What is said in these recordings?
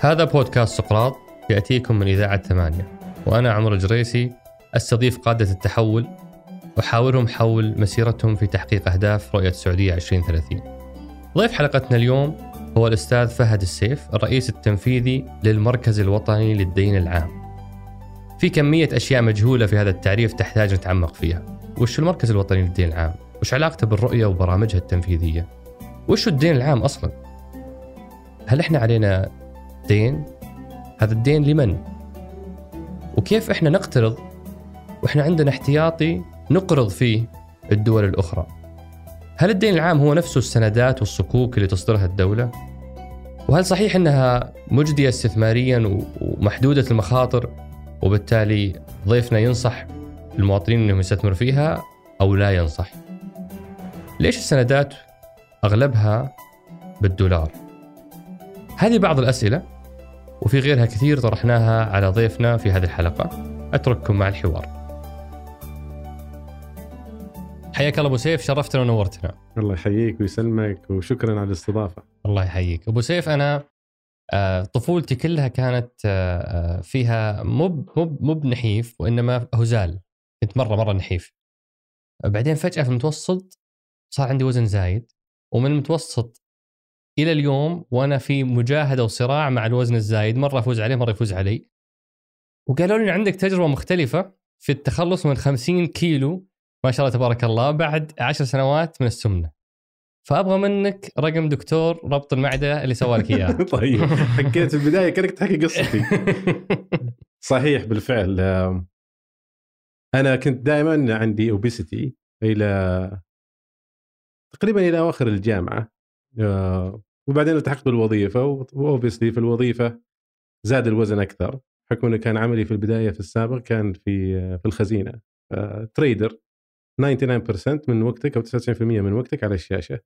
هذا بودكاست سقراط يأتيكم من إذاعة ثمانية وأنا عمر الجريسي أستضيف قادة التحول وأحاورهم حول مسيرتهم في تحقيق أهداف رؤية السعودية 2030 ضيف حلقتنا اليوم هو الأستاذ فهد السيف الرئيس التنفيذي للمركز الوطني للدين العام في كمية أشياء مجهولة في هذا التعريف تحتاج نتعمق فيها وش المركز الوطني للدين العام؟ وش علاقته بالرؤية وبرامجها التنفيذية؟ وش الدين العام أصلا؟ هل إحنا علينا دين؟ هذا الدين لمن؟ وكيف إحنا نقترض وإحنا عندنا احتياطي نقرض فيه الدول الأخرى؟ هل الدين العام هو نفسه السندات والصكوك اللي تصدرها الدولة؟ وهل صحيح أنها مجدية استثماريا ومحدودة المخاطر وبالتالي ضيفنا ينصح المواطنين أنهم يستثمروا فيها أو لا ينصح؟ ليش السندات أغلبها بالدولار؟ هذه بعض الأسئلة وفي غيرها كثير طرحناها على ضيفنا في هذه الحلقة. أترككم مع الحوار. حياك الله أبو سيف شرفتنا ونورتنا. الله يحييك ويسلمك وشكرا على الاستضافة. الله يحييك. أبو سيف أنا آه، طفولتي كلها كانت آه، آه، فيها مو مو مو بنحيف وإنما هزال. كنت مرة مرة نحيف. بعدين فجأة في المتوسط صار عندي وزن زايد. ومن المتوسط إلى اليوم وأنا في مجاهدة وصراع مع الوزن الزايد مرة أفوز عليه مرة يفوز علي. وقالوا لي عندك تجربة مختلفة في التخلص من 50 كيلو ما شاء الله تبارك الله بعد عشر سنوات من السمنة. فأبغى منك رقم دكتور ربط المعدة اللي سوى لك إياه. طيب. حكيت في البداية كأنك تحكي قصتي. صحيح بالفعل. أنا كنت دائما عندي obesity إلى تقريبا إلى أواخر الجامعة وبعدين التحقت بالوظيفة و obesity في الوظيفة زاد الوزن أكثر بحكم إنه كان عملي في البداية في السابق كان في في الخزينة trader 99% من وقتك أو 99% من وقتك على الشاشة.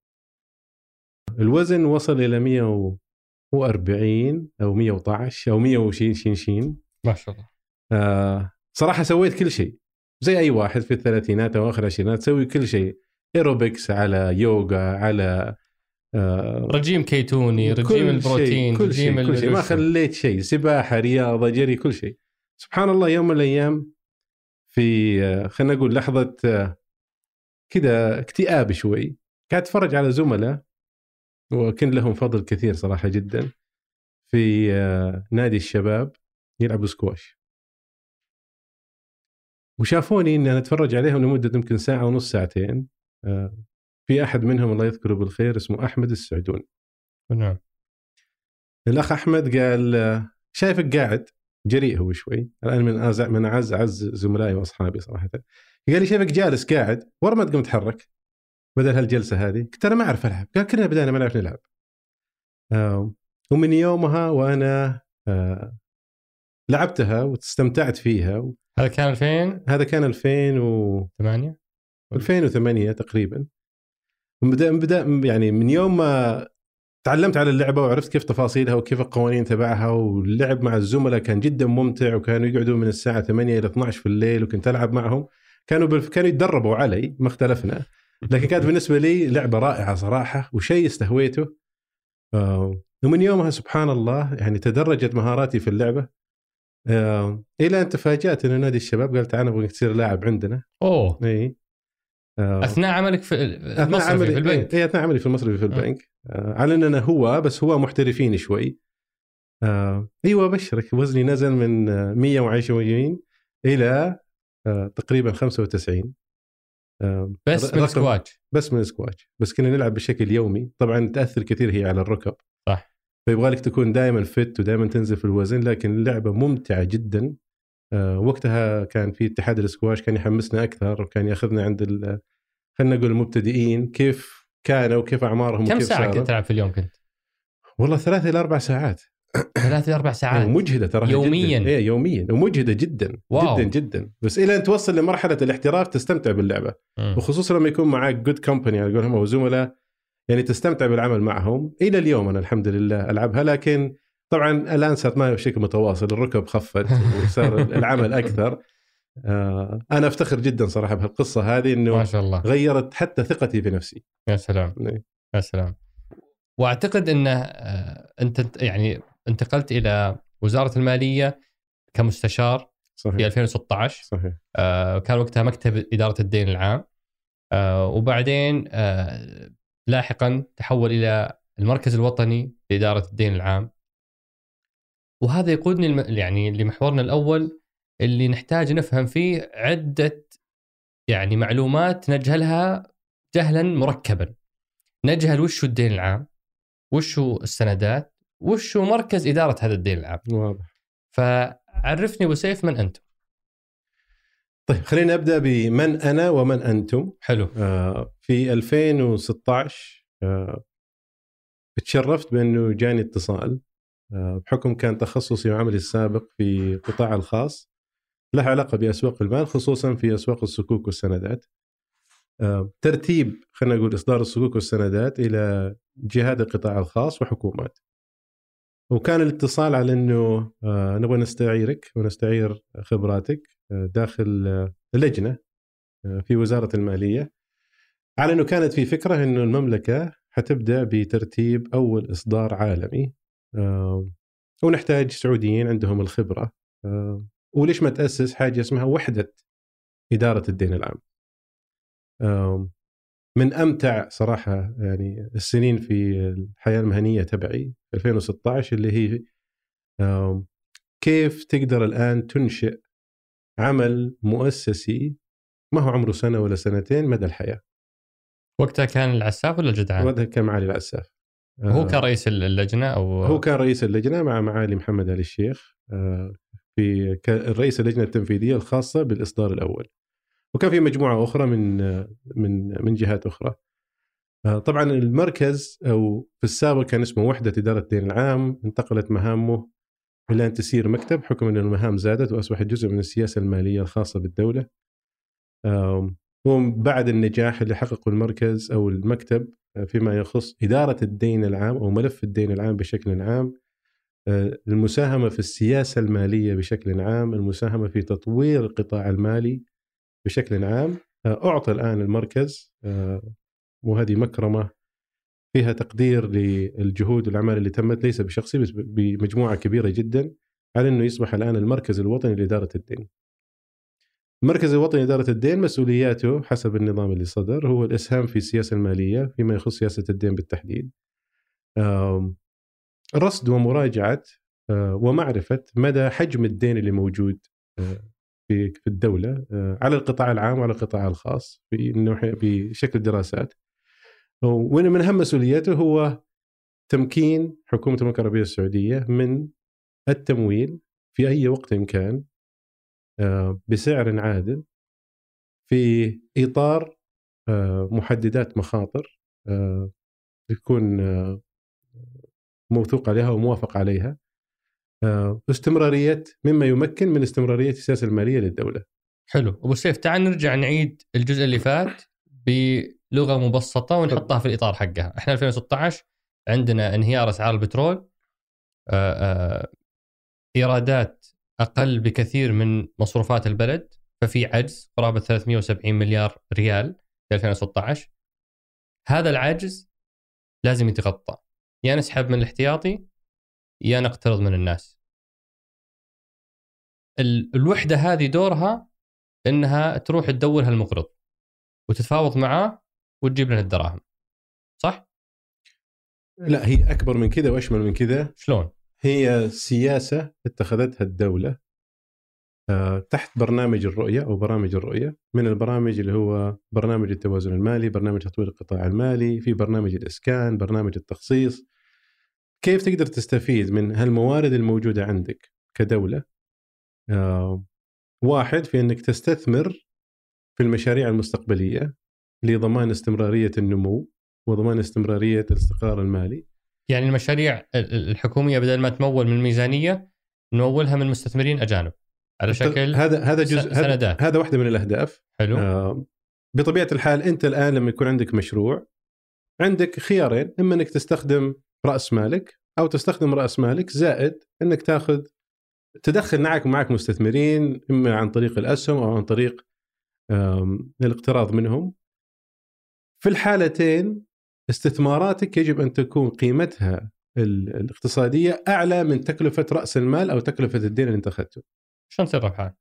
الوزن وصل إلى 140 أو 112 أو 100 وشين شين شين. ما شاء الله. آه صراحة سويت كل شيء زي أي واحد في الثلاثينات أو آخر العشرينات تسوي كل شيء. ايروبكس على يوغا على آه رجيم كيتوني رجيم البروتين كل رجيم شيء, كل شيء. ما خليت شيء سباحة رياضة جري كل شيء. سبحان الله يوم من الأيام في آه، خلينا نقول لحظة آه، كذا اكتئاب شوي. قاعد أتفرج على زملاء وكان لهم فضل كثير صراحة جدا في نادي الشباب يلعبوا سكواش. وشافوني إني أنا أتفرج عليهم لمدة يمكن ساعة ونص ساعتين. في أحد منهم الله يذكره بالخير اسمه أحمد السعدون نعم. الأخ أحمد قال آه، شايفك قاعد جريء هو شوي الآن من أعز من اعز أعز زملائي وأصحابي صراحة. قال لي شايفك جالس قاعد ورا ما تقوم تتحرك بدل هالجلسة هذه. قلت أنا ما أعرف ألعب. قال كلنا بدأنا ما نعرف نلعب. آه ومن يومها وأنا آه لعبتها واستمتعت فيها. هذا كان 2000 هذا كان 2008 2008 تقريبا. بدا بدا يعني من يوم ما تعلمت على اللعبة وعرفت كيف تفاصيلها وكيف القوانين تبعها واللعب مع الزملاء كان جدا ممتع وكانوا يقعدوا من الساعة 8 إلى 12 في الليل وكنت ألعب معهم. كانوا بالف... كانوا يتدربوا علي ما اختلفنا. لكن كانت بالنسبة لي لعبة رائعة صراحة وشيء استهويته. آه ومن يومها سبحان الله يعني تدرجت مهاراتي في اللعبة. آه إلى أن تفاجأت إنه نادي الشباب قال تعال نبغى تصير لاعب عندنا. أوه. اي أثناء عملك في أثناء عملي في البنك. اي أثناء عملي في المصرفي في البنك. آه. على أننا هو بس هو محترفين شوي. آه أيوه ابشرك وزني نزل من 120 إلى آه تقريبا 95 آه بس من السكواش بس من السكواش بس كنا نلعب بشكل يومي. طبعا تأثر كثير هي على الركب. صح. فيبغى لك تكون دائما fit ودائما تنزل في الوزن لكن اللعبه ممتعة جدا. آه وقتها كان في اتحاد السكواش كان يحمسنا أكثر وكان يأخذنا عند خلينا نقول المبتدئين كيف كانوا وكيف أعمارهم كم وكيف ساعة كنت تلعب في اليوم كنت؟ والله ثلاث إلى أربع ساعات ثلاث إلى أربع ساعات ومجهدة ترى يوميا جدا. إيه يوميا ومجهدة جدا wow. جدا جدا بس إلى أن توصل لمرحلة الاحتراف تستمتع باللعبة م. وخصوصا لما يكون معك good company على قولهم أو زملاء يعني تستمتع بالعمل معهم إلى اليوم أنا الحمد لله ألعبها لكن طبعا الآن صارت معي بشكل متواصل الركب خفت وصار العمل أكثر. آه أنا أفتخر جدا صراحة بهالقصة هذه إنه ما شاء الله. غيرت حتى ثقتي بنفسي يا سلام. يا سلام. وأعتقد إنه آه، أنت يعني انتقلت إلى وزارة المالية كمستشار صحيح. في 2016 صحيح. آه كان وقتها مكتب إدارة الدين العام. آه وبعدين آه لاحقا تحول إلى المركز الوطني لإدارة الدين العام. وهذا يقودني يعني لمحورنا الأول اللي نحتاج نفهم فيه عدة يعني معلومات نجهلها جهلا مركبا. نجهل وش الدين العام؟ وش السندات؟ وش مركز إدارة هذا الدين العام؟ واضح. فعرفني أبو سيف من أنتم. طيب خلينا نبدا بمن أنا ومن أنتم. حلو. آه في 2016 آه تشرفت بأنه جاني اتصال. بحكم كان تخصصي وعملي السابق في القطاع الخاص له علاقة بأسواق المال خصوصا في أسواق الصكوك والسندات. آه ترتيب خلينا نقول إصدار الصكوك والسندات إلى جهات القطاع الخاص وحكومات. وكان الاتصال على إنه آه نبغى نستعيرك ونستعير خبراتك آه داخل آه آه في وزارة المالية على إنه كانت في فكرة إنه المملكة حتبدأ بترتيب أول إصدار عالمي آه ونحتاج سعوديين عندهم الخبرة آه وليش ما تأسس حاجة اسمها وحدة إدارة الدين العام آه من أمتع صراحة يعني السنين في الحياة المهنية تبعي 2016 اللي هي كيف تقدر الآن تنشئ عمل مؤسسي ما هو عمره سنة ولا سنتين مدى الحياة. وقتها كان العساف ولا الجدعان؟ وقتها كان معالي العساف. هو كان رئيس اللجنة أو هو كان رئيس اللجنة مع معالي محمد آل الشيخ آه، في رئيس اللجنة التنفيذية الخاصة بالإصدار الأول. وكان في مجموعة أخرى من من من جهات أخرى. آه، طبعا المركز أو في السابق كان اسمه وحدة إدارة الدين العام انتقلت مهامه إلى أن تسير مكتب حكم أن المهام زادت وأصبحت جزء من السياسة المالية الخاصة بالدولة. وبعد النجاح اللي حققه المركز أو المكتب آه، فيما يخص إدارة الدين العام أو ملف الدين العام بشكل عام آه، المساهمة في السياسة المالية بشكل عام، المساهمة في تطوير القطاع المالي بشكل عام أعطى الآن المركز وهذه مكرمة فيها تقدير للجهود والأعمال اللي تمت ليس بشخصي بس بمجموعة كبيرة جدا على إنه يصبح الآن المركز الوطني لإدارة الدين. المركز الوطني لإدارة الدين مسؤولياته حسب النظام اللي صدر هو الإسهام في السياسة المالية فيما يخص سياسة الدين بالتحديد. رصد ومراجعة آه، ومعرفة مدى حجم الدين اللي موجود آه، في في الدولة آه، على القطاع العام وعلى القطاع الخاص بشكل دراسات ومن أهم مسؤولياته هو تمكين حكومة المملكه العربيه السعودية من التمويل في أي وقت كان بسعر عادل في إطار آه، محددات مخاطر آه، تكون موثوق عليها وموافق عليها استمرارية مما يمكن من استمرارية السياسة المالية للدولة. حلو. أبو سيف تعال نرجع نعيد الجزء اللي فات لغه مبسطة ونحطها في الإطار حقها. إحنا 2016 عندنا انهيار أسعار البترول آآ آآ إيرادات أقل بكثير من مصروفات البلد ففي عجز قرابة 370 مليار ريال في 2016 هذا العجز لازم يتغطى. يا نسحب من الاحتياطي يا نقترض من الناس. الوحدة هذه دورها إنها تروح تدور هالمقرض وتتفاوض معاه وتجيب لنا الدراهم. صح؟ لا هي أكبر من كذا وأشمل من كذا. شلون؟ هي سياسة اتخذتها الدولة آه، تحت برنامج الرؤية أو برامج الرؤية من البرامج اللي هو برنامج التوازن المالي، برنامج تطوير القطاع المالي، في برنامج الإسكان، برنامج التخصيص. كيف تقدر تستفيد من هالموارد الموجودة عندك كدولة؟ آه، واحد في إنك تستثمر في المشاريع المستقبلية لضمان استمرارية النمو وضمان استمرارية الاستقرار المالي. يعني المشاريع الحكومية بدل ما تمول من الميزانية نمولها من مستثمرين أجانب. على شكل هذا هذا جزء سندات. هذا واحدة من الأهداف. حلو. آه بطبيعة الحال أنت الآن لما يكون عندك مشروع عندك خيارين إما إنك تستخدم رأس مالك أو تستخدم رأس مالك زائد إنك تاخذ تدخل معك معك مستثمرين إما عن طريق الأسهم أو عن طريق الاقتراض منهم. في الحالتين استثماراتك يجب أن تكون قيمتها الاقتصادية أعلى من تكلفة رأس المال أو تكلفة الدين اللي أنت أخذته. شلون تصير ربحان؟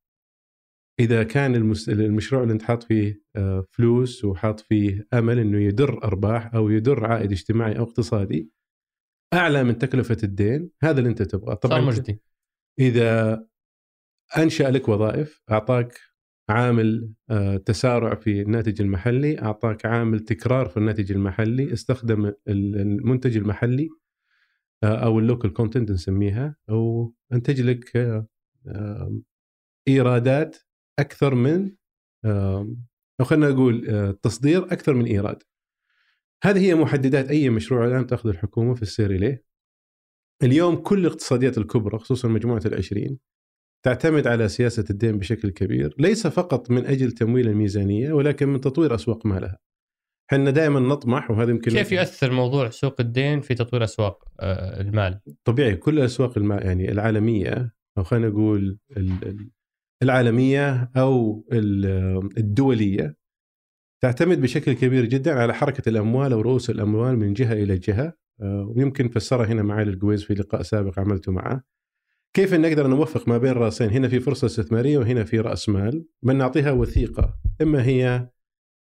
إذا كان المشروع اللي أنت حاط فيه آه، فلوس وحاط فيه أمل إنه يدر أرباح أو يدر عائد اجتماعي أو اقتصادي أعلى من تكلفة الدين هذا اللي أنت تبغاه طبعا صار مجدي إذا أنشأ لك وظائف أعطاك عامل آه، تسارع في الناتج المحلي أعطاك عامل تكرار في الناتج المحلي استخدم المنتج المحلي آه، أو ال local content نسميها أو انتج لك إيرادات أكثر من أو خلينا نقول آه، تصدير أكثر من إيراد. هذه هي محددات أي مشروع الآن تأخذ الحكومة في السير إليه. اليوم كل الاقتصاديات الكبرى خصوصا مجموعة العشرين تعتمد على سياسة الدين بشكل كبير، ليس فقط من أجل تمويل الميزانية ولكن من تطوير أسواق مالها. إحنا دائما نطمح وهذا يمكن كيف يؤثر موضوع سوق الدين في تطوير أسواق آه، المال؟ طبيعي كل أسواق المال يعني العالمية أو خلينا نقول العالمية أو الدولية تعتمد بشكل كبير جدا على حركة الأموال أو رؤوس الأموال من جهة إلى جهة آه، ويمكن فسرها هنا معالي القويز في لقاء سابق عملته معه كيف نقدر نوفق ما بين رأسين؟ هنا في فرصة استثمارية وهنا في رأس مال. من نعطيها وثيقة. إما هي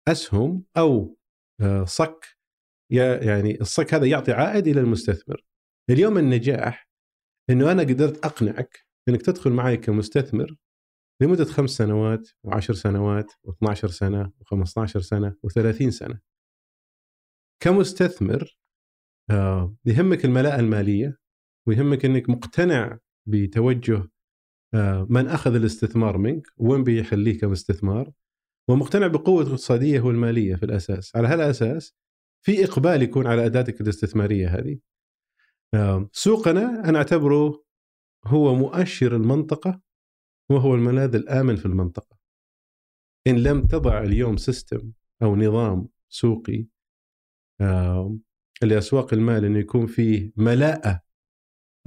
أسهم أو آه، صك. يعني الصك هذا يعطي عائد إلى المستثمر. اليوم النجاح إنه أنا قدرت أقنعك إنك تدخل معي كمستثمر لمدة خمس سنوات وعشر سنوات و12 سنة و15 سنة و30 سنة. كمستثمر آه، يهمك الملاءة المالية ويهمك أنك مقتنع بتوجه آه، من أخذ الاستثمار منك وين بيخليه كمستثمار ومقتنع بقوة الاقتصادية والمالية في الأساس. على هالأساس في إقبال يكون على أداتك الاستثمارية هذه. سوقنا أنا أعتبره هو مؤشر المنطقة وهو الملاذ الآمن في المنطقة. إن لم تضع اليوم system أو نظام سوقي لأسواق المال أنه يكون فيه ملاءة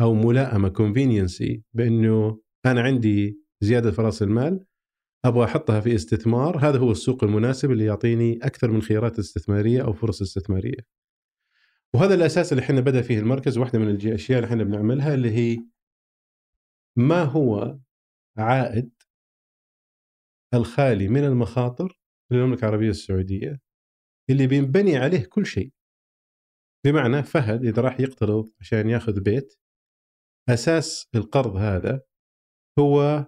أو ملائمة convenience بأنه أنا عندي زيادة في رأس المال أبغى أحطها في استثمار هذا هو السوق المناسب اللي يعطيني أكثر من خيارات استثمارية أو فرص استثمارية. وهذا الأساس اللي إحنا بدا فيه المركز واحدة من الاشياء اللي إحنا بنعملها اللي هي ما هو عائد الخالي من المخاطر للمملكة العربية السعودية اللي بينبني عليه كل شيء. بمعنى فهد إذا راح يقترض عشان ياخذ بيت أساس القرض هذا هو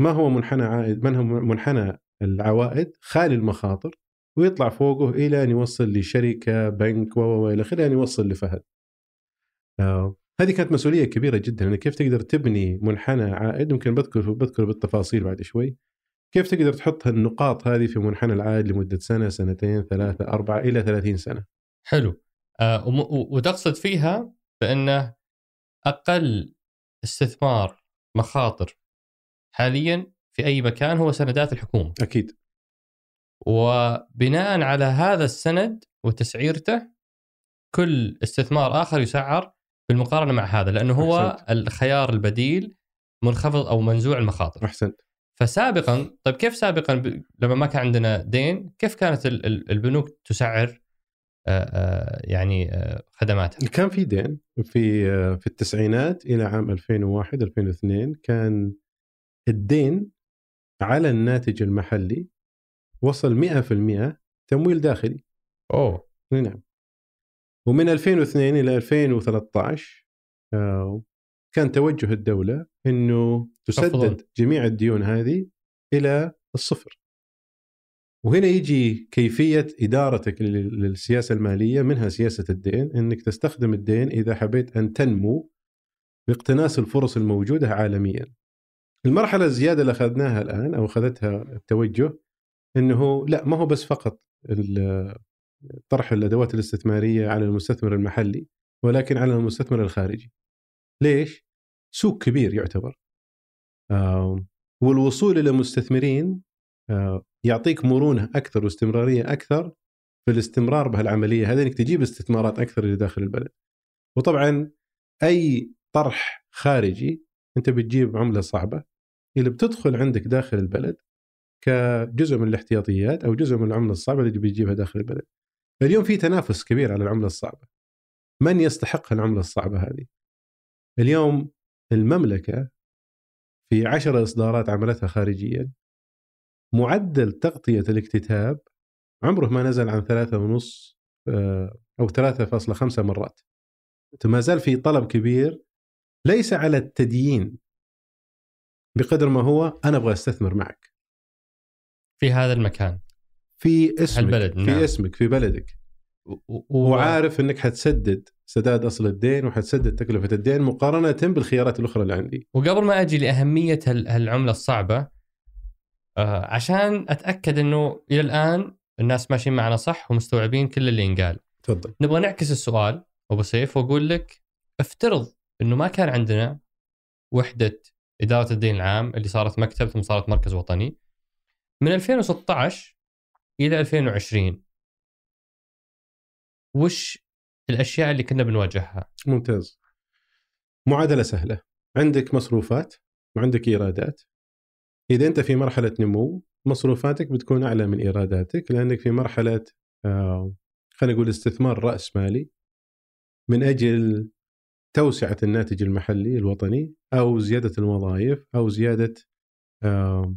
ما هو منحنى عائد من هو منحنى العوائد خالي المخاطر ويطلع فوقه إلى أن يوصل لشركة بنك والى آخره أن يوصل لفهد. آه. هذه كانت مسؤولية كبيرة جدا انك كيف تقدر تبني منحنى عائد ممكن بذكر بذكر بالتفاصيل بعد شوي. كيف تقدر تحط النقاط هذه في منحنى العائد لمدة سنة سنتين ثلاثة أربعة إلى 30 سنة. حلو آه وتقصد فيها بأنه أقل استثمار مخاطر حاليا في أي مكان هو سندات الحكومة. أكيد. وبناء على هذا السند وتسعيرته كل استثمار آخر يسعر بالمقارنه مع هذا لأنه هو أحسنت. الخيار البديل منخفض أو منزوع المخاطر. أحسنت. فسابقا طيب كيف سابقا. لما ما كان عندنا دين كيف كانت البنوك تسعر يعني خدماتها؟ كان في دين في في التسعينات إلى عام 2001 2002 كان الدين على الناتج المحلي وصل 100% تمويل داخلي. أوه. نعم. ومن 2002 إلى 2013 آه، كان توجه الدولة إنه تسدد جميع الديون هذه إلى الصفر. وهنا يجي كيفية إدارتك للسياسة المالية منها سياسة الدين إنك تستخدم الدين إذا حبيت أن تنمو باقتناس الفرص الموجودة عالميا. المرحلة الزيادة اللي أخذناها الآن أو أخذتها التوجه إنه لا ما هو بس فقط طرح الأدوات الاستثمارية على المستثمر المحلي ولكن على المستثمر الخارجي. ليش؟ سوق كبير يعتبر. والوصول إلى مستثمرين يعطيك مرونة أكثر واستمرارية أكثر في الاستمرار بهالعملية. هذه انك تجيب استثمارات أكثر إلى داخل البلد. وطبعا أي طرح خارجي أنت بتجيب عملة صعبة. اللي بتدخل عندك داخل البلد كجزء من الاحتياطيات أو جزء من العملة الصعبة اللي بتجيبها داخل البلد. اليوم في تنافس كبير على العملة الصعبة. من يستحق العملة الصعبة هذه؟ اليوم المملكة في عشر إصدارات عملتها خارجيا. معدل تغطية الاكتتاب عمره ما نزل عن ثلاثة ونص آه، أو 3.5 مرات. ما زال في طلب كبير ليس على التديين. بقدر ما هو أنا أبغى أستثمر معك. في هذا المكان. في اسمك البلد في نعم. اسمك في بلدك. و... وعارف إنك حتسدد سداد أصل الدين وحتسدد تكلفة الدين مقارنة بالخيارات الأخرى اللي عندي. وقبل ما أجي لأهمية هال- هالعمله الصعبة آه عشان أتأكد إنه إلى الآن الناس ماشيين معنا صح ومستوعبين كل اللي ينقال تفضل. نبغى نعكس السؤال أبو سيف وأقول لك افترض إنه ما كان عندنا وحدة إدارة الدين العام اللي صارت مكتب ثم صارت مركز وطني من 2016 إلى 2020 وش الأشياء اللي كنا بنواجهها؟ ممتاز. معادلة سهلة. عندك مصروفات وعندك إيرادات. إذا أنت في مرحلة نمو مصروفاتك بتكون أعلى من إيراداتك لأنك في مرحلة آه خلينا نقول استثمار رأس مالي من أجل توسعة الناتج المحلي الوطني أو زيادة الوظائف أو زيادة آه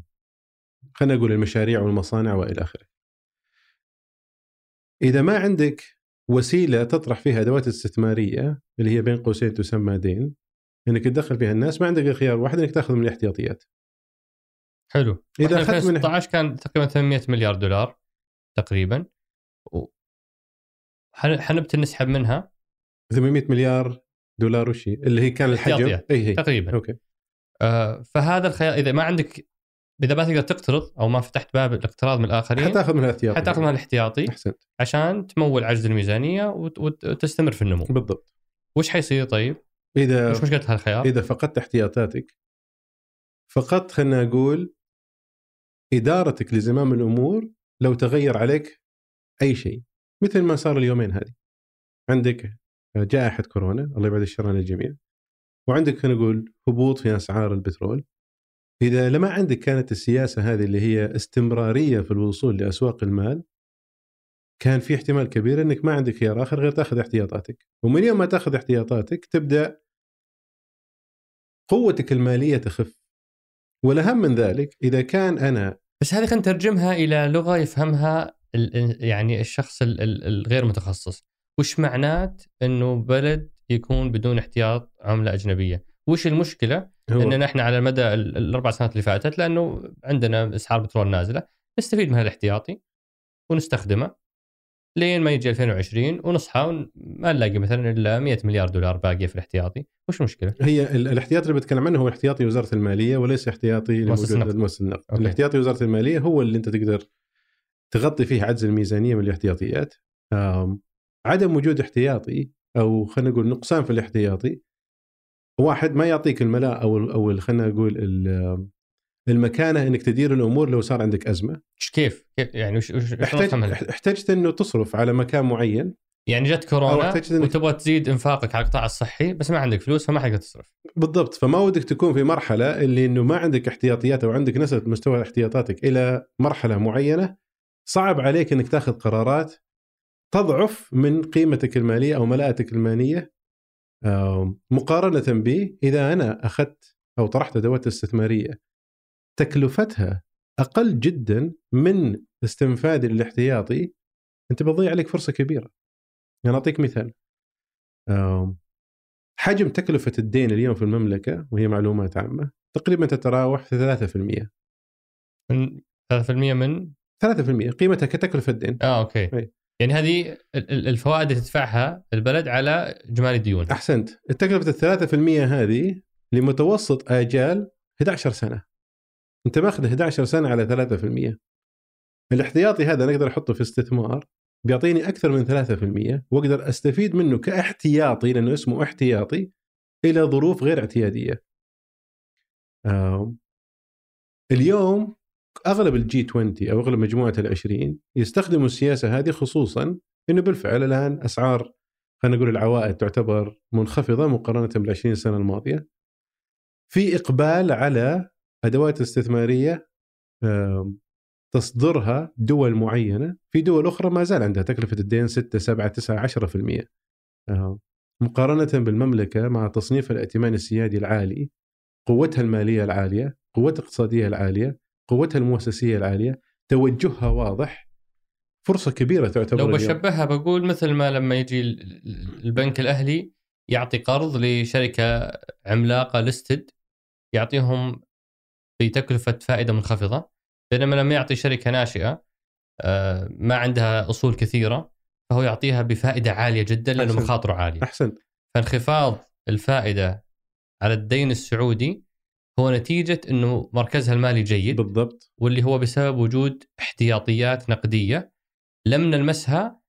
خلينا نقول المشاريع والمصانع وإلى آخره. إذا ما عندك وسيلة تطرح فيها أدوات استثمارية اللي هي بين قوسين تسمى دين إنك تدخل فيها الناس ما عندك غير خيار واحد إنك تأخذ من الاحتياطيات. حلو. إذا إذا أخذت من- 2016 كان تقريبا 800 مليار دولار تقريبا. و... حن- حنبتدي نسحب منها. 800 مليار دولار وشي اللي هي كان الحجم. إي هي تقريبا. أوكي. آه فهذا الخيار إذا ما عندك إذا ما تقدر تقترض أو ما فتحت باب الاقتراض من الآخرين حتاخذ من الاحتياطي حتاخذ من الاحتياطي أحسنت. عشان تمول عجز الميزانية وت- وت- وتستمر في النمو. بالضبط. وش حيصير طيب؟ إذا وش مشكلة هالخيار؟ إذا فقدت احتياطاتك فقدت خلينا نقول إدارتك لزمام الأمور لو تغير عليك أي شيء مثل ما صار اليومين هذه. عندك جائحة كورونا الله يبعد الشر عن الجميع. وعندك خلينا نقول هبوط في أسعار البترول. إذا لما عندك كانت السياسة هذه اللي هي استمرارية في الوصول لأسواق المال كان في احتمال كبير إنك ما عندك خيار آخر غير تأخذ احتياطاتك. ومن يوم ما تأخذ احتياطاتك تبدأ قوتك المالية تخف. والأهم من ذلك إذا كان أنا بس هذه خلينا نترجمها إلى لغة يفهمها يعني الشخص ال- ال- الغير متخصص. وش معنات إنه بلد يكون بدون احتياط عملة أجنبية؟ وش المشكلة؟ هو إننا إحنا على مدى ال- الأربع سنوات اللي فاتت لأنه عندنا إسعار بترول نازلة نستفيد من هالاحتياطي ونستخدمه. لين ما يجي 2020 ونصحى ون- ما نلاقي مثلا إلا 100 مليار دولار باقية في الاحتياطي وش المشكلة؟ هي ال- الاحتياطي اللي بتكلم عنه هو احتياطي وزارة المالية وليس احتياطي. مؤسسة النقد. الاحتياطي وزارة المالية هو اللي أنت تقدر تغطي فيه عجز الميزانية من الاحتياطيات عدم وجود احتياطي أو خلينا نقول نقصان في الاحتياطي واحد ما يعطيك الملاء أو أو خلينا نقول ال- المكانة إنك تدير الأمور لو صار عندك أزمة. كيف؟ كيف؟ يعني وش وش احتجت إنه تصرف على مكان معين. يعني جت كورونا إنك- وتبغى تزيد إنفاقك على القطاع الصحي بس ما عندك فلوس فما حتقدر تصرف. بالضبط. فما ودك تكون في مرحلة اللي إنه ما عندك احتياطيات أو عندك نسبة مستوى احتياطاتك إلى مرحلة معينة صعب عليك إنك تاخذ قرارات تضعف من قيمتك المالية أو ملاءتك المالية مقارنة به إذا أنا أخذت أو طرحت أدوات استثمارية. تكلفتها أقل جدا من استنفاذي للاحتياطي أنت بتضيع عليك فرصة كبيرة. يعني أعطيك مثال. حجم تكلفة الدين اليوم في المملكة وهي معلومات عامة تقريبا تتراوح في 3%. من 3% من 3% قيمتها كتكلفة دين. آه أوكي أي. يعني هذه ال- ال- الفوائد اللي تدفعها البلد على اجمالي الديون أحسنت، التكلفة ال 3% هذه لمتوسط آجال 11 سنة. أنت ماخذ 11 سنة على 3%. الاحتياطي هذا أنا أقدر أحطه في استثمار بيعطيني أكثر من 3% وأقدر أستفيد منه كاحتياطي لأنه اسمه احتياطي إلى ظروف غير اعتيادية. آم، اليوم أغلب الجي 20 أو أغلب مجموعة العشرين يستخدموا السياسة هذه خصوصا إنه بالفعل الآن أسعار خلينا نقول العوائد تعتبر منخفضة مقارنة بال 20 سنة الماضية. في إقبال على أدوات استثمارية تصدرها دول معينة. في دول أخرى ما زال عندها تكلفة الدين 6 7 9 10% آه، مقارنة بالمملكة مع تصنيف الائتمان السيادي العالي قوتها المالية العالية قوتها الاقتصاديه العالية قوتها المؤسسية العالية توجهها واضح. فرصة كبيرة تعتبر لو بشبهها بقول مثل ما لما يجي البنك الأهلي يعطي قرض لشركة عملاقة ليستد يعطيهم بتكلفه فائدة منخفضة بينما لما يعطي شركة ناشئة آه، ما عندها أصول كثيرة فهو يعطيها بفائدة عالية جدا لأنه مخاطره عاليه. احسنت. فانخفاض الفائدة على الدين السعودي هو نتيجة إنه مركزها المالي جيد بالضبط واللي هو بسبب وجود احتياطيات نقدية لم نلمسها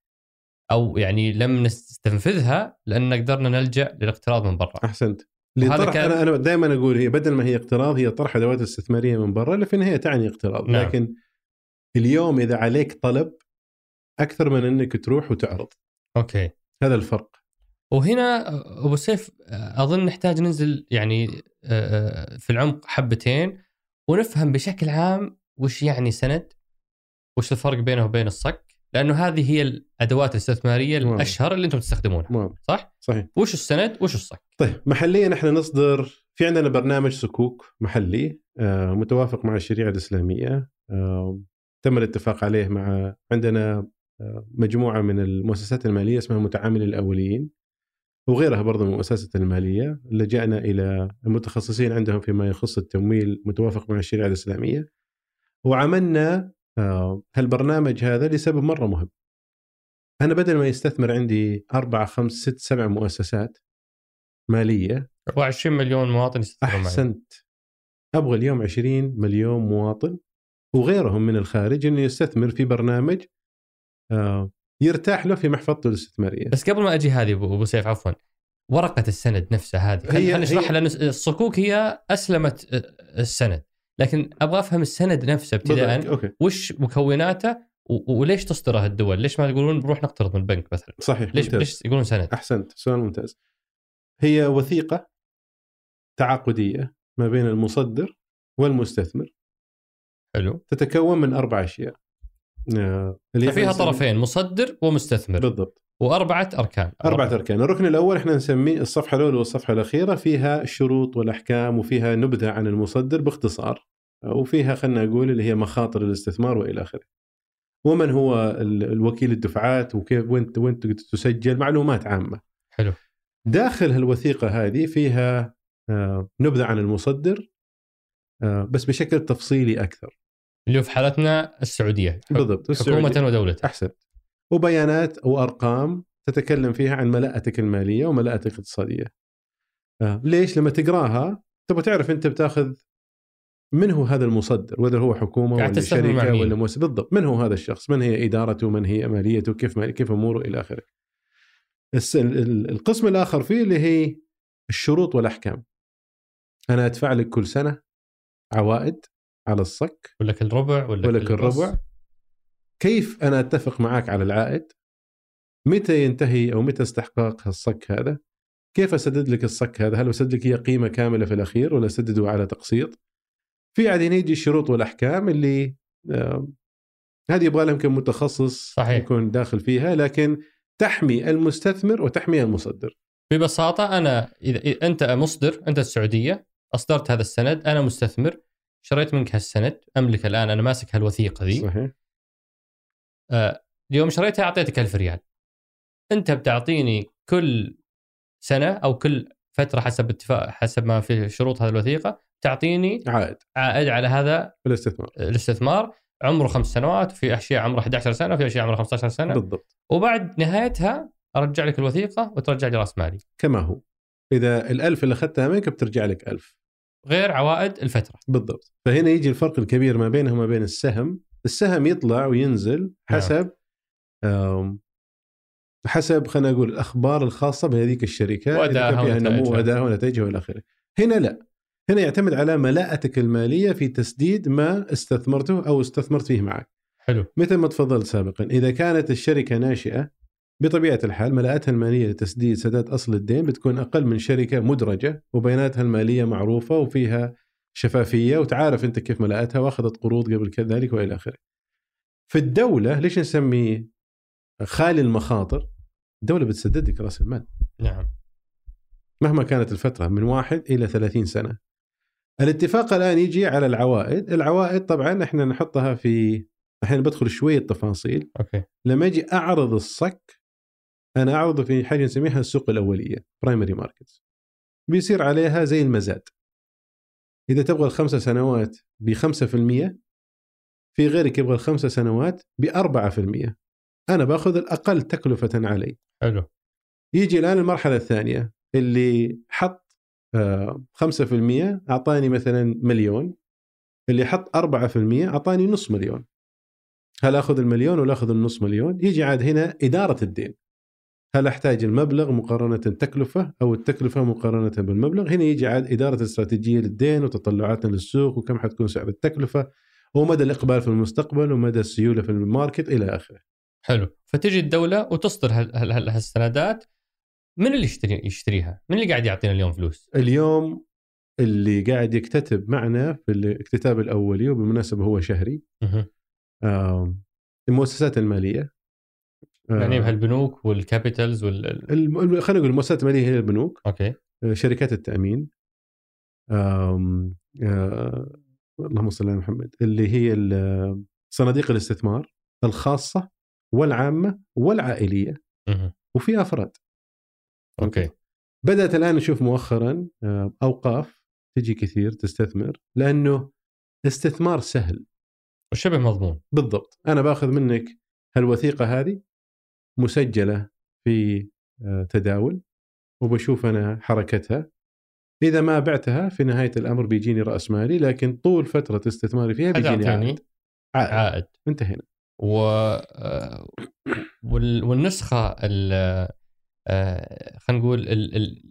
أو يعني لم نستنفذها لأن قدرنا نلجأ للاقتراض من برا. أحسنت. طرح كان... أنا أنا دائما أقول هي بدل ما هي اقتراض هي طرح أدوات استثمارية من برا اللي في النهاية تعني اقتراض نعم. لكن اليوم إذا عليك طلب أكثر من إنك تروح وتعرض. أوكي. هذا الفرق. وهنا أبو سيف أظن نحتاج ننزل يعني في العمق حبتين ونفهم بشكل عام وش يعني سند وش الفرق بينه وبين الصك لأنه هذه هي الأدوات الاستثمارية الأشهر اللي أنتم تستخدمونها مم. صح؟ صحيح وش السند وش الصك؟ طيب محليا إحنا نصدر في عندنا برنامج سكوك محلي آه متوافق مع الشريعة الإسلامية آه تم الاتفاق عليه مع عندنا آه مجموعة من المؤسسات المالية اسمها متعامل الاوليين وغيرها برضه من المؤسسات المالية لجأنا إلى المتخصصين عندهم فيما يخص التمويل متوافق مع الشريعة الإسلامية وعملنا هالبرنامج هذا لسبب مرة مهم. أنا بدل ما يستثمر عندي أربع خمس ست سبع مؤسسات مالية 24 مليون مواطن يستثمرون أحسنت أبغى اليوم 20 مليون مواطن وغيرهم من الخارج إنه يستثمر في برنامج آه، يرتاح له في محفظته الاستثمارية. بس قبل ما أجي هذه ابو سيف عفوا ورقة السند نفسها هذه خلينا نشرحها لأن الصكوك هي أسلمت السند لكن أبغى أفهم السند نفسه ابتداء وش مكوناته وليش تصدره الدول؟ ليش ما يقولون بروح نقترض من البنك مثلا؟ صحيح ليش ممتاز. ليش يقولون سند؟ أحسنت سؤال ممتاز. هي وثيقة تعاقدية ما بين المصدر والمستثمر. حلو. تتكون من أربع أشياء. آه، اللي فيها طرفين مصدر ومستثمر. بالضبط. وأربعة أركان أربعة أركان الركن الأول إحنا نسميه الصفحة الأولى والصفحة الأخيرة فيها الشروط والأحكام وفيها نبذة عن المصدر باختصار وفيها خلينا نقول اللي هي مخاطر الاستثمار وإلى آخره. ومن هو الوكيل الدفعات وكيف وين وين تسجل؟ معلومات عامة. حلو. داخل الوثيقه هذه فيها آه، نبذة عن المصدر آه، بس بشكل تفصيلي أكثر. اللي في حالتنا السعودية بالضبط حكومة ودولة. أحسنت. وبيانات وأرقام تتكلم فيها عن ملاءتك المالية وملاءتك الاقتصادية. آه، ليش؟ لما تقراها تبغى تعرف أنت بتاخذ من هو هذا المصدر؟ وهذا هو حكومة ولا شركة ولا مؤسسة بالضبط، من هو هذا الشخص؟ من هي إدارته؟ من هي ماليته؟ كيف كيف أموره إلى آخره. القسم الآخر فيه اللي هي الشروط والأحكام. أنا أدفع لك كل سنة عوائد على الصك ولا كل ربع ولا, ولا كل ربع كيف أنا أتفق معك على العائد متى ينتهي أو متى استحقاق الصك هذا كيف أسدد لك الصك هذا هل أسدد لك هي قيمة كاملة في الأخير ولا أسدده على تقسيط في بعدين يجي الشروط والأحكام اللي هذه يبغى لها يمكن متخصص صحيح. يكون داخل فيها لكن تحمي المستثمر وتحمي المصدر. ببساطة أنا إذا أنت مصدر أنت السعودية أصدرت هذا السند أنا مستثمر شريت منك هالسند أملك الآن أنا ماسك هالوثيقة ذي. صحيح. آه يوم شريتها أعطيتك 1000 ريال. أنت بتعطيني كل سنة أو كل فترة حسب اتفاق حسب ما في شروط هذه الوثيقة تعطيني عائد. عائد على هذا الاستثمار الاستثمار. عمره خمس سنوات وفي أشياء عمرها 11 سنة وفي أشياء عمرها 15 سنة. بالضبط. وبعد نهايتها أرجع لك الوثيقة وترجع لي رأس مالي. كما هو. إذا الألف اللي أخذتها منك بترجع لك ألف. غير عوائد الفترة. بالضبط. فهنا يجي الفرق الكبير ما بينه وما بين السهم. السهم يطلع وينزل نعم. حسب حسب خلينا نقول الأخبار الخاصة بهذيك الشركة وادائها وادائها ونتائجها وإلى آخره. هنا لا. هنا يعتمد على ملاءتك المالية في تسديد ما استثمرته أو استثمرت فيه معك. حلو. مثل ما تفضلت سابقا إذا كانت الشركة ناشئة بطبيعة الحال ملاءتها المالية لتسديد سداد أصل الدين بتكون أقل من شركة مدرجة وبياناتها المالية معروفة وفيها شفافية وتعارف أنت كيف ملاءتها وأخذت قروض قبل كذلك وإلى آخره. في الدولة ليش نسميه خالي المخاطر الدولة بتسدد لك رأس المال نعم مهما كانت الفترة من واحد إلى 30 سنة الاتفاق الآن يجي على العوائد. العوائد طبعا إحنا نحطها في الحين بدخل شوية تفاصيل okay. لما أجي أعرض الصك أنا اعرضه في حاجة نسميها السوق الأولية primary markets بيصير عليها زي المزاد. إذا تبغى الخمسة سنوات ب 5% في غيرك يبغى الخمسة سنوات ب 4% أنا باخذ الأقل تكلفة علي. حلو. يجي الآن المرحلة الثانية اللي حط 5% أعطاني مثلا مليون اللي حط 4% أعطاني نص مليون هل آخذ المليون ولا آخذ النص مليون؟ يجي عاد هنا إدارة الدين. هل أحتاج المبلغ مقارنة تكلفة أو التكلفة مقارنة بالمبلغ؟ هنا يجي عاد إدارة استراتيجية للدين وتطلعاتنا للسوق وكم حتكون سعر التكلفة ومدى الإقبال في المستقبل ومدى السيولة في ال market إلى آخره. حلو فتجي الدولة وتصدر هال- هال- هال- هالسندات من اللي يشتري يشتريها؟ من اللي قاعد يعطينا اليوم فلوس؟ اليوم اللي قاعد يكتتب معنا في الاكتتاب الأولي وبالمناسبه هو شهري. آم، المؤسسات المالية يعني بهالبنوك وال capitals وال خلينا نقول المؤسسات المالية هي البنوك okay شركات التأمين آم، آه، اللهم صل على محمد اللي هي صناديق الاستثمار الخاصة والعامة والعائلية. وفي أفراد أوكي. بدأت الآن نشوف مؤخرا آه، أوقاف تجي كثير تستثمر لأنه استثمار سهل. وشبه مضمون. بالضبط. أنا باخذ منك هالوثيقة هذه مسجلة في آه، تداول وبشوف أنا حركتها. إذا ما بعتها في نهاية الأمر بيجيني رأس مالي لكن طول فترة استثماري فيها بيجيني عائد. عائد. عائد. انتهينا. و آه، وال- والنسخة ال خلينا نقول ال... ال...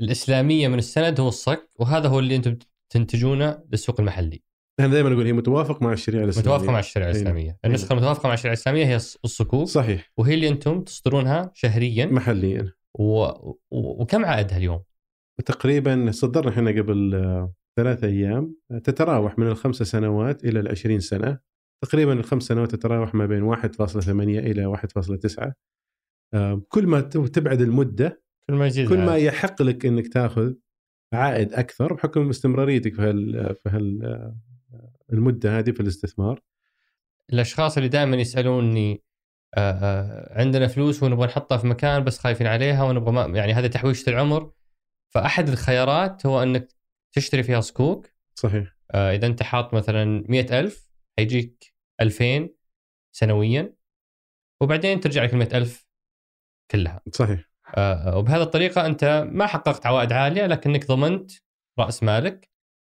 الإسلامية من السند هو الصك وهذا هو اللي أنتم تنتجونه للسوق المحلي. أنا دائما أقول هي متوافق مع الشريعة الإسلامية. متوافقة مع الشريعة أيوة. الإسلامية. النسخة المتوافقة مع الشريعة الإسلامية هي الص- الصكوك. صحيح. وهي اللي أنتم تصدرونها شهريا. محليا. و... و... وكم عائدها اليوم؟ تقريبا صدرنا إحنا قبل آه، ثلاثة أيام آه، تتراوح من الخمس سنوات إلى العشرين سنة. تقريبا الخمس سنوات تتراوح ما بين 1.8 إلى 1.9 آه، كل ما تبعد المدة كل ما يزيد كل ما. يحق لك إنك تاخذ عائد أكثر بحكم استمراريتك في هال في هال آه، المدة هذه في الاستثمار. الأشخاص اللي دائما يسألوني آه، آه، عندنا فلوس ونبغى نحطها في مكان بس خايفين عليها ونبغى ما يعني هذا تحويشة العمر. فأحد الخيارات هو إنك تشتري فيها صكوك صحيح. آه، إذا أنت حاط مثلا مئة ألف حيجيك 2000 سنويا. وبعدين ترجع لك ال ألف كلها. صحيح. آه، وبهذه الطريقة أنت ما حققت عوائد عالية لكنك ضمنت رأس مالك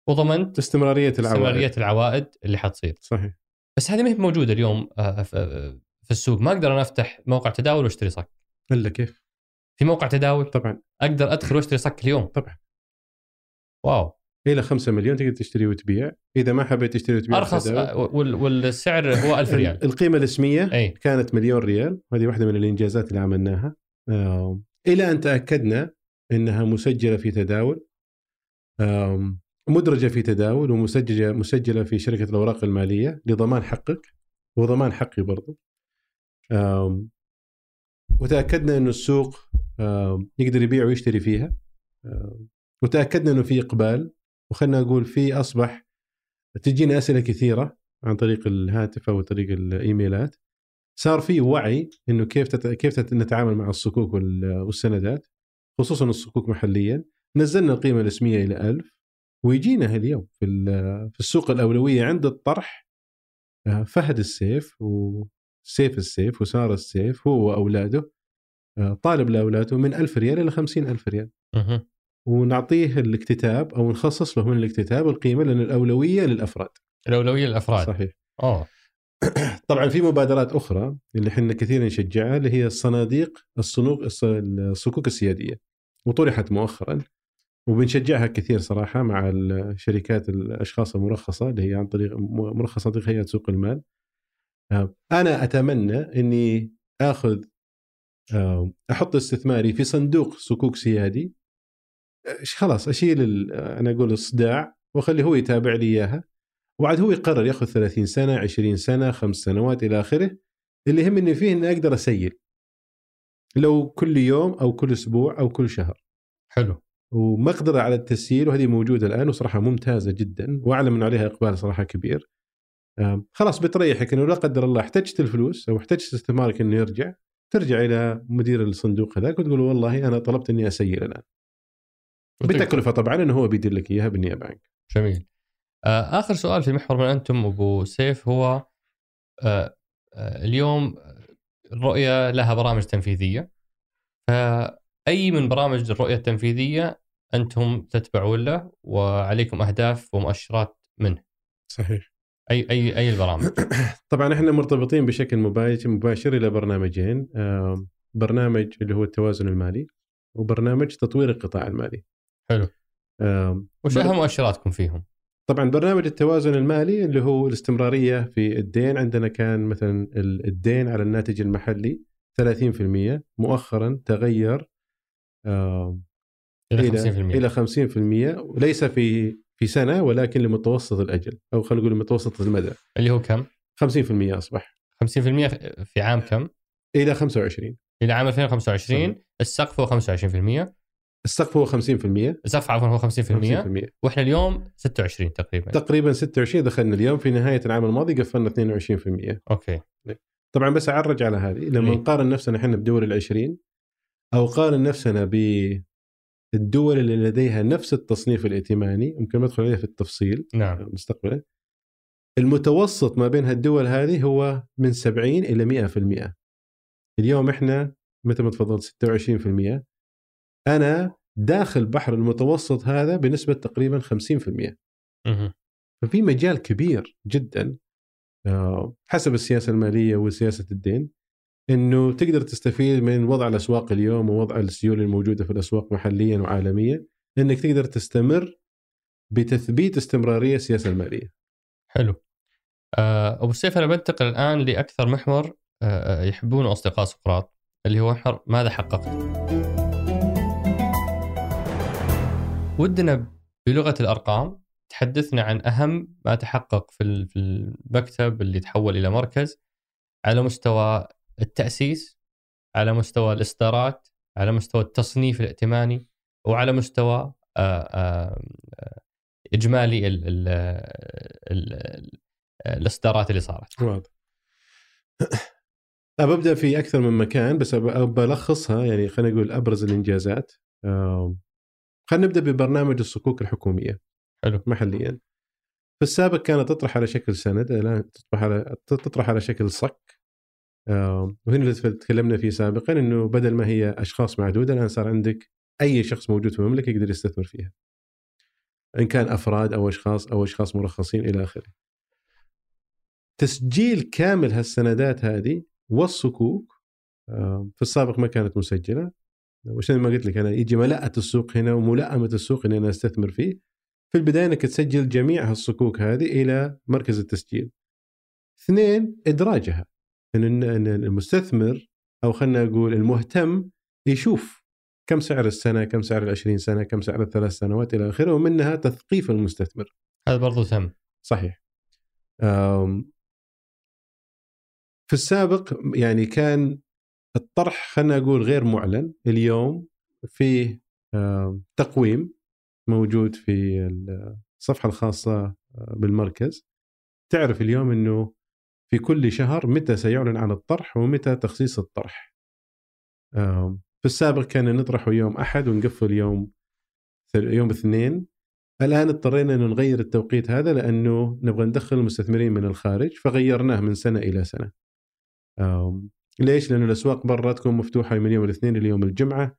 وضمنت استمرارية العوائد. استمرارية العوائد اللي حتصير. صحيح. بس هذه ما هي موجودة اليوم آه، في في السوق. ما أقدر أنا أفتح موقع تداول وأشتري صك. إلا كيف؟ في موقع تداول؟ طبعا. أقدر أدخل وأشتري صك اليوم؟ طبعا. واو. إلى 5 مليون تقدر تشتري وتبيع. إذا ما حبيت تشتري وتبيع أرخص. آه، وال- والسعر هو 1000 ريال. القيمة الاسميه أي. كانت مليون ريال. هذه واحدة من الإنجازات اللي عملناها. إلى أن تأكدنا إنها مسجلة في تداول. مدرجة في تداول ومسجلة مسجلة في شركة الأوراق المالية لضمان حقك وضمان حقي برضو. وتأكدنا انه السوق يقدر يبيع ويشتري فيها. وتأكدنا أنه في إقبال. وخلنا نقول في أصبح تجينا أسئلة كثيرة عن طريق الهاتف أو طريق الإيميلات. صار في وعي إنه كيف تت... كيف تت... نتعامل مع الصكوك وال... والسندات خصوصا الصكوك محليا. نزلنا القيمة الاسميه إلى 1000 ويجينا اليوم في في السوق الأولية عند الطرح آه، فهد السيف وسيف السيف وسارة السيف هو وأولاده آه، طالب لأولاده من 1000 ريال إلى 50 ألف ريال. مهم. ونعطيه الاكتتاب أو نخصص له من الاكتتاب القيمة لأن الأولوية للأفراد. الأولوية للأفراد. صحيح. اوه طبعا في مبادرات أخرى اللي إحنا كثير نشجعها اللي هي الصناديق الصنوق الص- الصكوك السيادية. وطرحت مؤخرا وبنشجعها كثير صراحة مع الشركات الأشخاص المرخصة اللي هي عن طريق مرخصة عن طريق هيئة سوق المال. آه، أنا أتمنى إني آخذ آه، أحط استثماري في صندوق صكوك سيادي خلاص أشيل ال- أنا أقول الصداع واخليه هو يتابع لي إياها. وبعد هو يقرر ياخذ 30 سنة 20 سنة خمس سنوات إلى آخره. اللي يهمني فيه إني أقدر أسيل. لو كل يوم أو كل أسبوع أو كل شهر. حلو. ومقدرة على التسييل وهذه موجودة الآن وصراحة ممتازة جدا واعلم انه عليها إقبال صراحة كبير. خلاص بتريحك إنه لا قدر الله احتجت الفلوس أو احتجت استثمارك إنه يرجع ترجع إلى مدير الصندوق هذاك وتقول والله أنا طلبت إني أسيل الآن. بتكلفة طبعا إنه هو بيدير لك إياها بالنيابه عنك جميل آه، آخر سؤال في محور من أنتم أبو سيف هو آه، آه، اليوم الرؤيه لها برامج تنفيذية فأي من برامج الرؤية التنفيذية أنتم تتبعون له وعليكم أهداف ومؤشرات منه. صحيح. أي أي أي البرامج؟ طبعا إحنا مرتبطين بشكل مباشر مباشر إلى برنامجين برنامج اللي هو التوازن المالي وبرنامج تطوير القطاع المالي. حلو. وش أهم مؤشراتكم فيهم؟ طبعا برنامج التوازن المالي اللي هو الاستمرارية في الدين. عندنا كان مثلا الدين على الناتج المحلي 30% مؤخرا تغير إلى 50% إلى 50% وليس في في سنة ولكن لمتوسط الأجل أو خلينا نقول لمتوسط المدى. اللي هو كم؟ 50% أصبح. 50% في عام كم؟ إلى 25 إلى عام 2025 السقف هو 25% السقف هو 50% السقف عفوا هو 50%, 50% وإحنا اليوم 26 تقريبا. تقريبا 26 دخلنا اليوم في نهاية العام الماضي قفلنا 22% أوكي. طبعا بس أعرج على هذه لما إيه؟ نقارن نفسنا إحنا بدول العشرين أو قارن نفسنا بالدول اللي لديها نفس التصنيف الائتماني ممكن ندخل عليها في التفصيل. نعم. مستقبلا المتوسط ما بين هالدول هذه هو من 70 إلى 100% اليوم إحنا مثل ما تفضلت 26% أنا داخل بحر المتوسط هذا بنسبة تقريبا 50% ففي مجال كبير جدا آه، حسب السياسة المالية وسياسة الدين إنه تقدر تستفيد من وضع الأسواق اليوم ووضع السيولة الموجودة في الأسواق محليا وعالميا إنك تقدر تستمر بتثبيت استمرارية السياسة المالية. حلو. آه، أبو سيف أنا بنتقل الآن لأكثر محور آه، يحبونه أصدقاء سقراط اللي هو محور ماذا حققت؟ ودنا بلغة الأرقام تحدثنا عن أهم ما تحقق في المكتب اللي تحول إلى مركز على مستوى التأسيس على مستوى الإصدارات على مستوى التصنيف الائتماني وعلى مستوى آه، آه، إجمالي ال ال ال الإصدارات اللي صارت. واضح. ببدا في أكثر من مكان بس بلخصها يعني خلينا نقول أبرز الإنجازات. خلينا نبدأ ببرنامج الصكوك الحكومية. حلو محليا في السابق كانت تطرح على شكل سند الآن تطرح على تطرح على شكل صك وهنا اللي تكلمنا فيه سابقا إنه بدل ما هي أشخاص معدودة الآن صار عندك أي شخص موجود في المملكة يقدر يستثمر فيها. إن كان أفراد أو أشخاص أو أشخاص مرخصين إلى آخره. تسجيل كامل هالسندات هذه والصكوك في السابق ما كانت مسجلة وعشان ما قلت لك أنا يجي ملاءه السوق هنا وملائمه السوق اني أنا أستثمر فيه في البداية أنك تسجل جميع هالصكوك هذه إلى مركز التسجيل. اثنين إدراجها إن المستثمر أو خلينا نقول المهتم يشوف كم سعر السنة، كم سعر ال 20 سنة، كم سعر الثلاث سنوات إلى آخره ومنها تثقيف المستثمر. هذا برضو تم. صحيح. في السابق يعني كان الطرح خلينا نقول غير معلن. اليوم في تقويم موجود في الصفحة الخاصة بالمركز. تعرف اليوم إنه في كل شهر متى سيعلن عن الطرح ومتى تخصيص الطرح. في السابق كان نطرحه يوم أحد ونقفل يوم يوم اثنين. الآن اضطرينا إنه نغير التوقيت هذا لأنه نبغى ندخل المستثمرين من الخارج فغيرناه من سنة إلى سنة. ليش؟ لأنه الأسواق برا تكون مفتوحة من يوم الاثنين إلى يوم الجمعة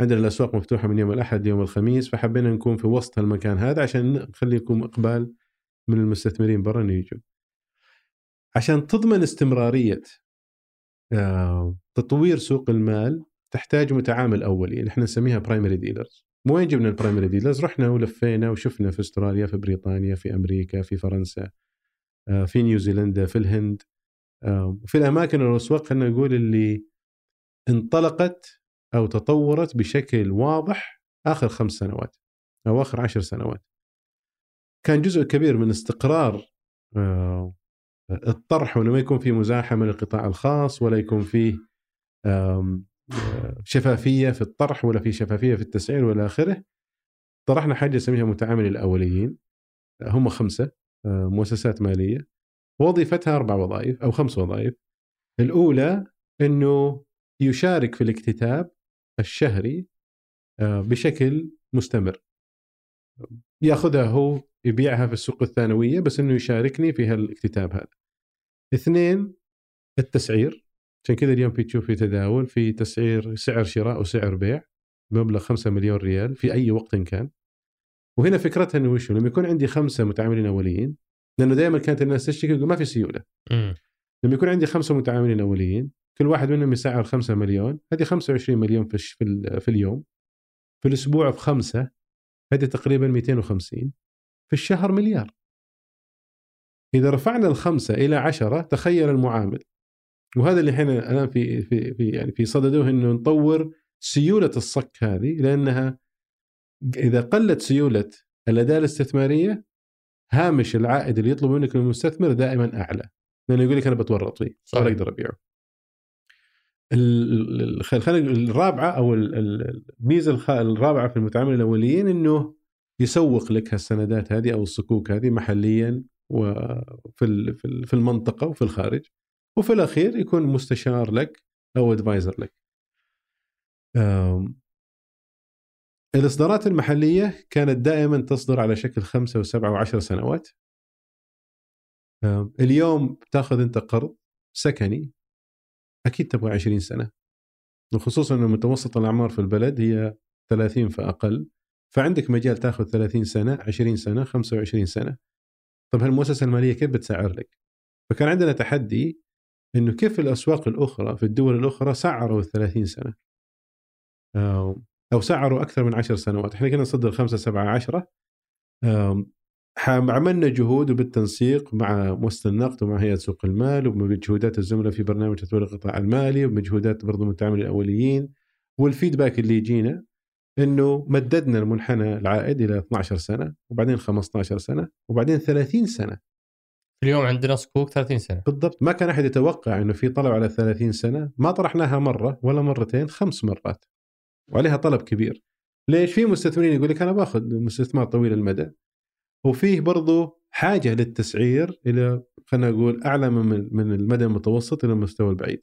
عندنا الأسواق مفتوحة من يوم الأحد ليوم الخميس فحبينا نكون في وسط المكان هذا عشان نخلي يكون إقبال من المستثمرين برا إنه يجوا. عشان تضمن استمرارية آه، تطوير سوق المال تحتاج متعامل أولي اللي إحنا نسميها primary dealers. وين جبنا ال primary dealers؟ رحنا ولفينا وشفنا في أستراليا في بريطانيا في أمريكا في فرنسا آه، في نيوزيلندا في الهند في الأماكن والاسواق خلينا نقول اللي انطلقت أو تطورت بشكل واضح آخر خمس سنوات أو آخر عشر سنوات. كان جزء كبير من استقرار الطرح وإنه ما يكون في مزاحمة للقطاع الخاص ولا يكون فيه شفافية في الطرح ولا في شفافية في التسعير وإلى آخره. طرحنا حاجة نسميها متعامل الأوليين. هم خمسة مؤسسات مالية. وظيفتها أربع وظائف أو خمس وظائف الأولى إنه يشارك في الاكتتاب الشهري بشكل مستمر يأخذها هو يبيعها في السوق الثانوية بس إنه يشاركني في هالاكتتاب هذا. اثنين التسعير عشان كذا اليوم في تشوف في تداول في تسعير سعر شراء وسعر بيع بمبلغ 5 مليون ريال في أي وقت كان. وهنا فكرتها إنه وش لما يكون عندي خمسة متعاملين أوليين لأنه دائما كانت الناس تشتكي ما في سيولة. م. لما يكون عندي خمسة متعاملين أوليين كل واحد منهم يسعر 5 مليون هذه 25 مليون في في اليوم في الأسبوع في خمسه هذه تقريبا 250 في الشهر مليار إذا رفعنا الخمسة إلى عشرة تخيل المعامل وهذا اللي إحنا الآن في في في يعني في صدده إنه نطور سيولة الصك هذه لأنها إذا قلت سيولة الأداة الاستثمارية هامش العائد اللي يطلب منك المستثمر دائما أعلى لأنه يقول لك أنا بتورط فيه ولا أقدر أبيعه. الرابعة أو الميزة الرابعة في المتعامل الأوليين إنه يسوق لك هالسندات هذه أو الصكوك هذه محليا وفي في المنطقة وفي الخارج وفي الأخير يكون مستشار لك أو ادفايزر لك. الإصدارات المحلية كانت دائما تصدر على شكل خمسة وسبعة وعشر سنوات. اليوم تأخذ أنت قرض سكني أكيد تبغى 20 سنة وخصوصا إنه متوسط الأعمار في البلد هي 30 فأقل فعندك مجال تأخذ 30 سنة 20 سنة 25 سنة طب هالمؤسسه المالية كيف بتسعر لك؟ فكان عندنا تحدي إنه كيف الأسواق الأخرى في الدول الأخرى سعروا ال 30 سنه أو سعروا أكثر من 10 سنوات. إحنا كنا نصدر 5 7 10 عملنا جهود وبالتنسيق مع مؤسسة النقد ومع هيئة سوق المال وبمجهودات الزملاء في برنامج تطوير القطاع المالي وبمجهودات برضو المتعامل الأوليين. والفيدباك اللي يجينا إنه مددنا المنحنى العائد إلى 12 سنة وبعدين 15 سنة وبعدين 30 سنة. اليوم عندنا صكوك 30 سنة. بالضبط. ما كان أحد يتوقع إنه في طلب على 30 سنة. ما طرحناها مرة ولا مرتين خمس مرات. وعليها طلب كبير. ليش؟ في مستثمرين يقول لك أنا باخذ مستثمر طويل المدى. وفيه برضو حاجة للتسعير إلى خلينا نقول أعلى من من المدى المتوسط إلى المستوى البعيد.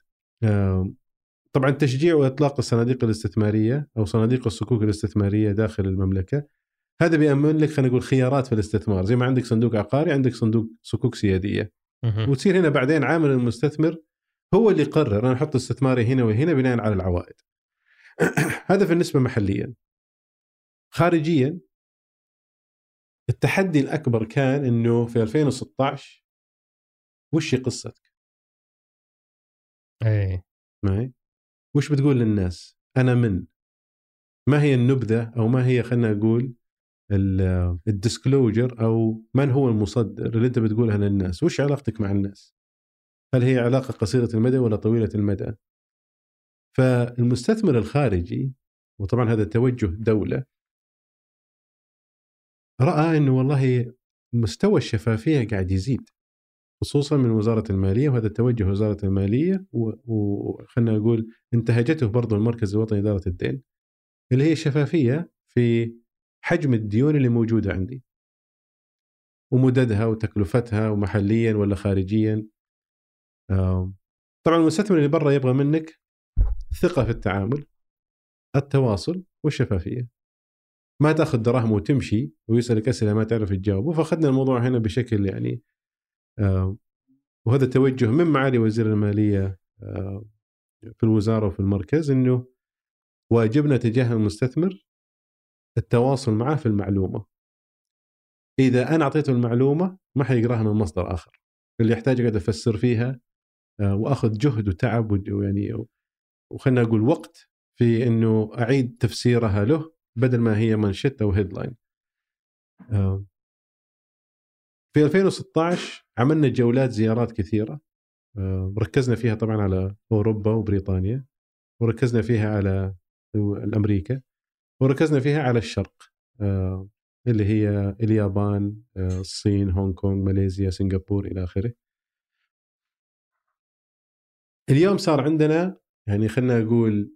طبعا تشجيع وإطلاق الصناديق الاستثمارية أو صناديق الصكوك الاستثمارية داخل المملكة. هذا بيأمن لك خلينا نقول خيارات في الاستثمار. زي ما عندك صندوق عقاري عندك صندوق صكوك سيادية. وتصير هنا بعدين عامل المستثمر هو اللي يقرر أنا أحط استثماري هنا وهنا بناء على العوائد. هذا بالنسبة محليا خارجيا التحدي الأكبر كان إنه في 2016 وش قصتك؟ إيه معي؟ وش بتقول للناس؟ أنا من ما هي النبذة أو ما هي خلينا نقول الديسكلوجر أو من هو المصدر اللي أنت بتقولها للناس؟ وش علاقتك مع الناس؟ هل هي علاقة قصيرة المدى ولا طويلة المدى؟ فالمستثمر الخارجي وطبعا هذا توجه دولة رأى إنه والله مستوى الشفافية قاعد يزيد خصوصا من وزارة المالية وهذا توجه وزارة المالية وخلنا نقول انتهجته برضو المركز الوطني لإدارة الدين اللي هي الشفافية في حجم الديون اللي موجودة عندي ومددها وتكلفتها ومحليا ولا خارجيا. طبعا المستثمر اللي برا يبغى منك ثقة في التعامل التواصل والشفافية ما تأخذ دراهم وتمشي ويسألك أسئلة ما تعرف تجاوبه فأخذنا الموضوع هنا بشكل يعني آه وهذا توجه من معالي وزير المالية آه في الوزارة وفي المركز إنه واجبنا تجاه المستثمر التواصل معه في المعلومة. إذا أنا أعطيته المعلومة ما حيقرأها من مصدر آخر. اللي يحتاج اقعد أفسر فيها آه وأخذ جهد وتعب ويعني وخلنا أقول وقت في إنه أعيد تفسيرها له بدل ما هي منشط أو هيدلاين في 2016 عملنا جولات زيارات كثيرة. ركزنا فيها طبعا على أوروبا وبريطانيا وركزنا فيها على الأمريكا وركزنا فيها على الشرق اللي هي اليابان آه، الصين هونغ كونغ ماليزيا سنغافور إلى آخره. اليوم صار عندنا يعني خلينا نقول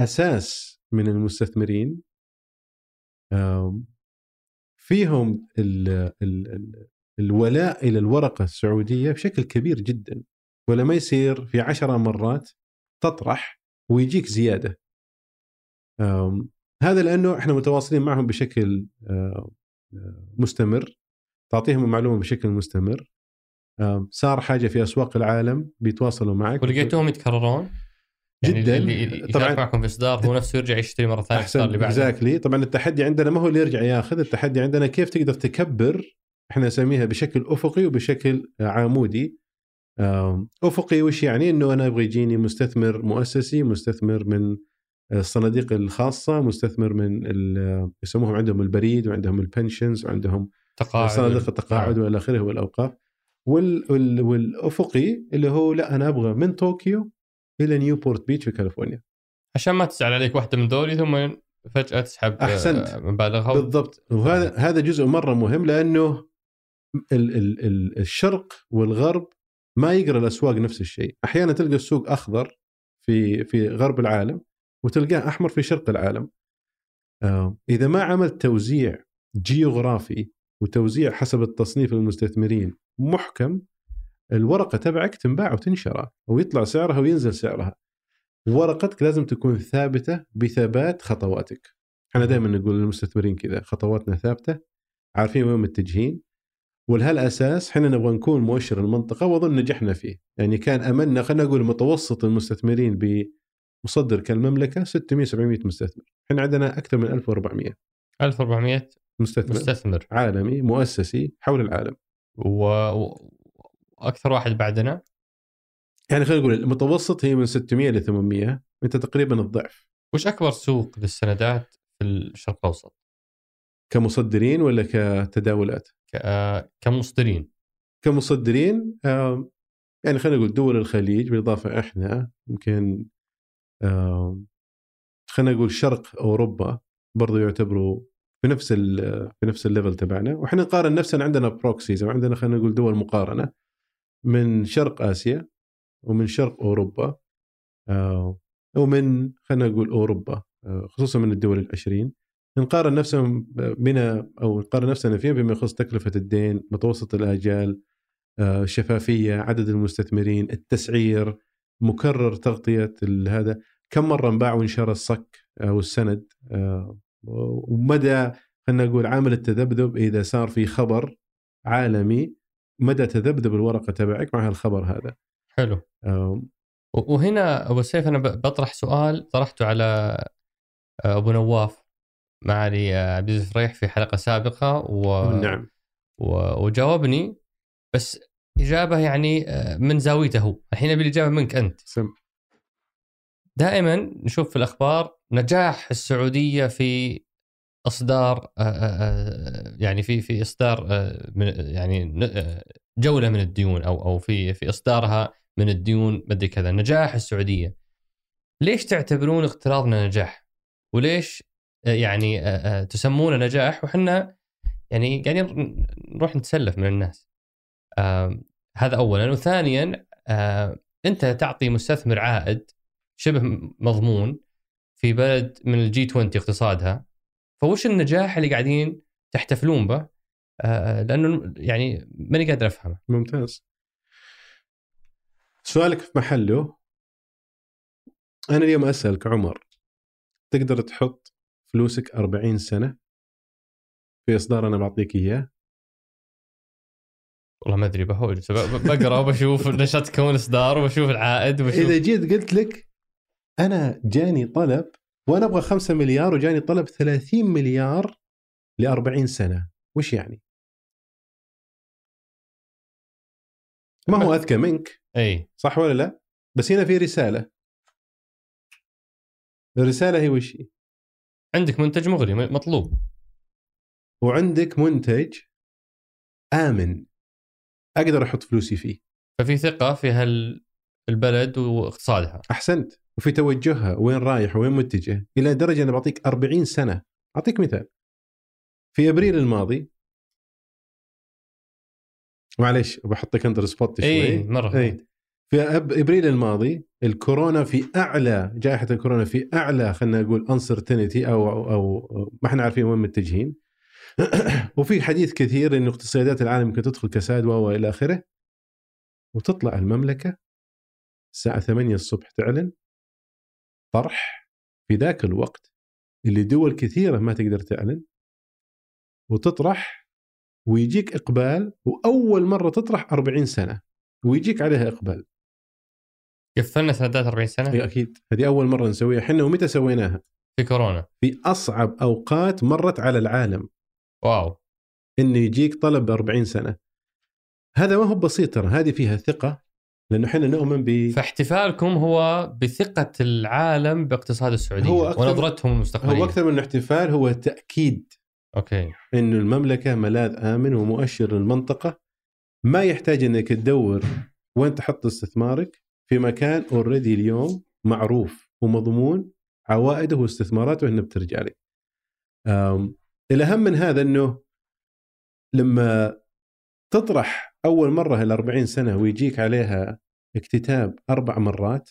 أساس من المستثمرين فيهم ال ال الولاء إلى الورقة السعودية بشكل كبير جدا ولا ما يصير في عشرة مرات تطرح ويجيك زيادة. هذا لأنه إحنا متواصلين معهم بشكل مستمر تعطيهم المعلومة بشكل مستمر. صار حاجة في أسواق العالم بيتواصلوا معك. ولقيتوهم يتكررون؟ يعني جدا. اللي طبعا. معكم في إصدار هو نفسه يرجع يشتري مرة ثانية أحسن. اللي بعده. اكزاكتلي طبعا التحدي عندنا ما هو اللي يرجع ياخذ التحدي عندنا كيف تقدر تكبر إحنا نسميها بشكل أفقي وبشكل عمودي. أفقي وش يعني؟ إنه أنا أبغى يجيني مستثمر مؤسسي مستثمر من الصناديق الخاصة مستثمر من يسموهم عندهم البريد وعندهم البنشنز وعندهم تقاعد. صناديق التقاعد نعم. وإلى آخره والأوقاف. وال وال والأفقي اللي هو لا أنا أبغى من طوكيو إلى نيوبورت بيتش في كاليفورنيا. عشان ما تزعل عليك واحدة من ذولي ثم فجأة تسحب أحسنت. مبالغها بالضبط. وهذا هذا جزء مرة مهم لأنه ال ال ال الشرق والغرب ما يقرأ الأسواق نفس الشيء. أحيانا تلقى السوق أخضر في في غرب العالم وتلقاه أحمر في شرق العالم. آه، إذا ما عملت توزيع geography وتوزيع حسب التصنيف المستثمرين محكم الورقة تبعك تنباع وتنشر ويطلع سعرها وينزل سعرها. ورقتك لازم تكون ثابتة بثبات خطواتك. إحنا دائما نقول للمستثمرين كذا خطواتنا ثابتة عارفين وين متجهين ولهالأساس إحنا نبغى نكون مؤشر المنطقة وأظن نجحنا فيه. يعني كان أملنا خلينا نقول متوسط المستثمرين بمصدر كالمملكة 600 700 مستثمر. إحنا عندنا أكثر من 1400 1400 مستثمر. مستثمر. عالمي مؤسسي حول العالم. وأكثر واحد بعدنا يعني خلينا نقول المتوسط هي من 600 ل 800 أنت تقريبا الضعف وش أكبر سوق للسندات في الشرق الأوسط؟ كمصدرين ولا كتداولات؟ ك... كمصدرين كمصدرين يعني خلينا نقول دول الخليج بالإضافة إحنا يمكن خلينا نقول شرق أوروبا برضو يعتبروا في نفس في نفس ال level تبعنا. وإحنا نقارن نفسنا عندنا proxies أو عندنا خلينا نقول دول مقارنة من شرق آسيا ومن شرق أوروبا آه، ومن خلينا نقول أوروبا آه، خصوصا من الدول العشرين. نقارن نفسنا بنا أو نقارن نفسنا فيها بما يخص تكلفة الدين متوسط الآجال الشفافيه آه، عدد المستثمرين التسعير مكرر تغطية هذا كم مرة انباع وانشرى الصك أو السند ومدى خلينا نقول عامل التذبذب إذا صار في خبر عالمي مدى تذبذب الورقة تبعك مع هالخبر هذا. حلو. وهنا أبو سيف أنا بطرح سؤال طرحته على آه، أبو نواف معالي آه، عبد العزيز فريح في حلقة سابقة و... نعم. و... وجاوبني بس إجابة يعني آه، من زاويته الحين أبي الإجابة منك أنت. سم. دائما نشوف في الأخبار نجاح السعودية في إصدار يعني في في إصدار يعني جولة من الديون أو أو في في إصدارها من الديون مدري كذا نجاح السعودية. ليش تعتبرون اقتراضنا نجاح؟ وليش آه، يعني آه، آه، تسمونه نجاح؟ وحنا يعني قاعدين نروح نتسلف من الناس. هذا اولا. وثانيا أنت تعطي مستثمر عائد شبه مضمون في بلد من الجي 20 اقتصادها. فوش النجاح اللي قاعدين تحتفلون به؟ لأنه يعني ماني قادر أفهمه. ممتاز. سؤالك في محله. أنا اليوم أسألك عمر تقدر تحط فلوسك 40 سنة في إصدار أنا بعطيك إياه؟ والله ما أدري بحاول بقرأ وبشوف نشاط كون إصدار وبشوف العائد وبشوف إذا جيت قلت لك أنا جاني طلب وأنا أبغى 5 مليار وجاني طلب 30 مليار ل 40 سنة. وش يعني؟ ما هو أذكى منك؟ أي. صح ولا لا؟ بس هنا في رسالة. الرسالة هي وش هي؟ عندك منتج مغري مطلوب. وعندك منتج آمن. أقدر أحط فلوسي فيه. ففي ثقة في هالبلد وإقتصادها. أحسنت. وفي توجهها وين رايح وين متجه إلى درجة أنا بعطيك 40 سنة. أعطيك مثال. في أبريل الماضي معليش بحطك under spot شوي. اي مرة. اي في أب- أبريل الماضي الكورونا في أعلى جائحة الكورونا في أعلى خلينا نقول انسرتينتي أو أو, أو ما إحنا عارفين وين متجهين. وفي حديث كثير انه اقتصاديات العالم ممكن تدخل كساد و إلى آخره وتطلع المملكة الساعة 8 الصبح تعلن. طرح في ذاك الوقت اللي دول كثيرة ما تقدر تعلن وتطرح ويجيك إقبال وأول مرة تطرح 40 سنة ويجيك عليها إقبال. قفلنا سندات 40 سنة؟ إي أكيد. هذه أول مرة نسويها. إحنا ومتى سويناها؟ في كورونا. في أصعب أوقات مرت على العالم. واو. انه يجيك طلب ب 40 سنة. هذا ما هو بسيط ترى. هذه فيها ثقة. لأنه إحنا نؤمن ب فاحتفالكم هو بثقة العالم باقتصاد السعودية هو أكثر- ونظرتهم المستقبليه هو أكثر من احتفال هو تأكيد okay. انه المملكة ملاذ آمن ومؤشر للمنطقه ما يحتاج إنك تدور وين تحط استثمارك. في مكان already اليوم معروف ومضمون عوائده واستثماراته انه بترجع لك. الأهم من هذا إنه لما تطرح أول مرة ال 40 سنه ويجيك عليها اكتتاب أربع مرات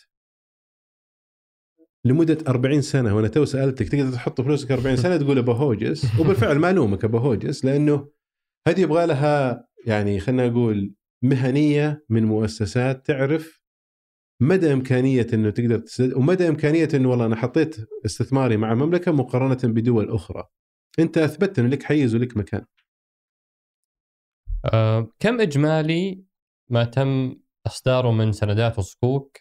لمدة 40 سنة وأنا تو سألتك تقدر تحط فلوسك 40 سنة تقول أبو هوجس وبالفعل ما الومك أبو هوجس لأنه هذه يبغى لها يعني خلينا نقول مهنية من مؤسسات تعرف مدى إمكانية إنه تقدر تسد ومدى إمكانية إنه والله أنا حطيت استثماري مع المملكة مقارنة بدول أخرى. أنت أثبتت إنه لك حيز ولك مكان. آه كم إجمالي ما تم إصداره من سندات وصكوك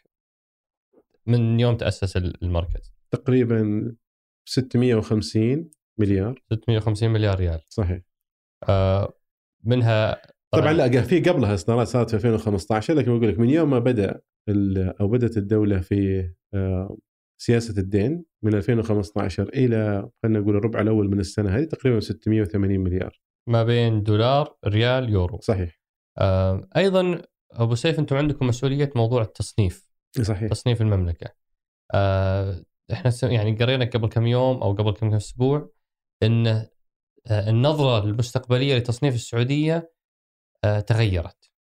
من يوم تأسس المركز؟ تقريبا 650 مليار. 650 مليار ريال. صحيح. آه منها طبعا لا في قبلها اصدارات صارت في 2015 لكن بقول لك من يوم ما بدأ أو بدأت الدولة في آه، سياسة الدين من 2015 إلى خلينا نقول الربع الأول من السنة هذه تقريبا 680 مليار. ما بين دولار ريال يورو. صحيح. آه أيضا أبو سيف أنتم عندكم مسؤولية موضوع التصنيف. صحيح. تصنيف المملكة. آه إحنا يعني قرينا قبل كم يوم أو قبل كم أسبوع إن آه النظرة المستقبلية لتصنيف السعودية آه تغيرت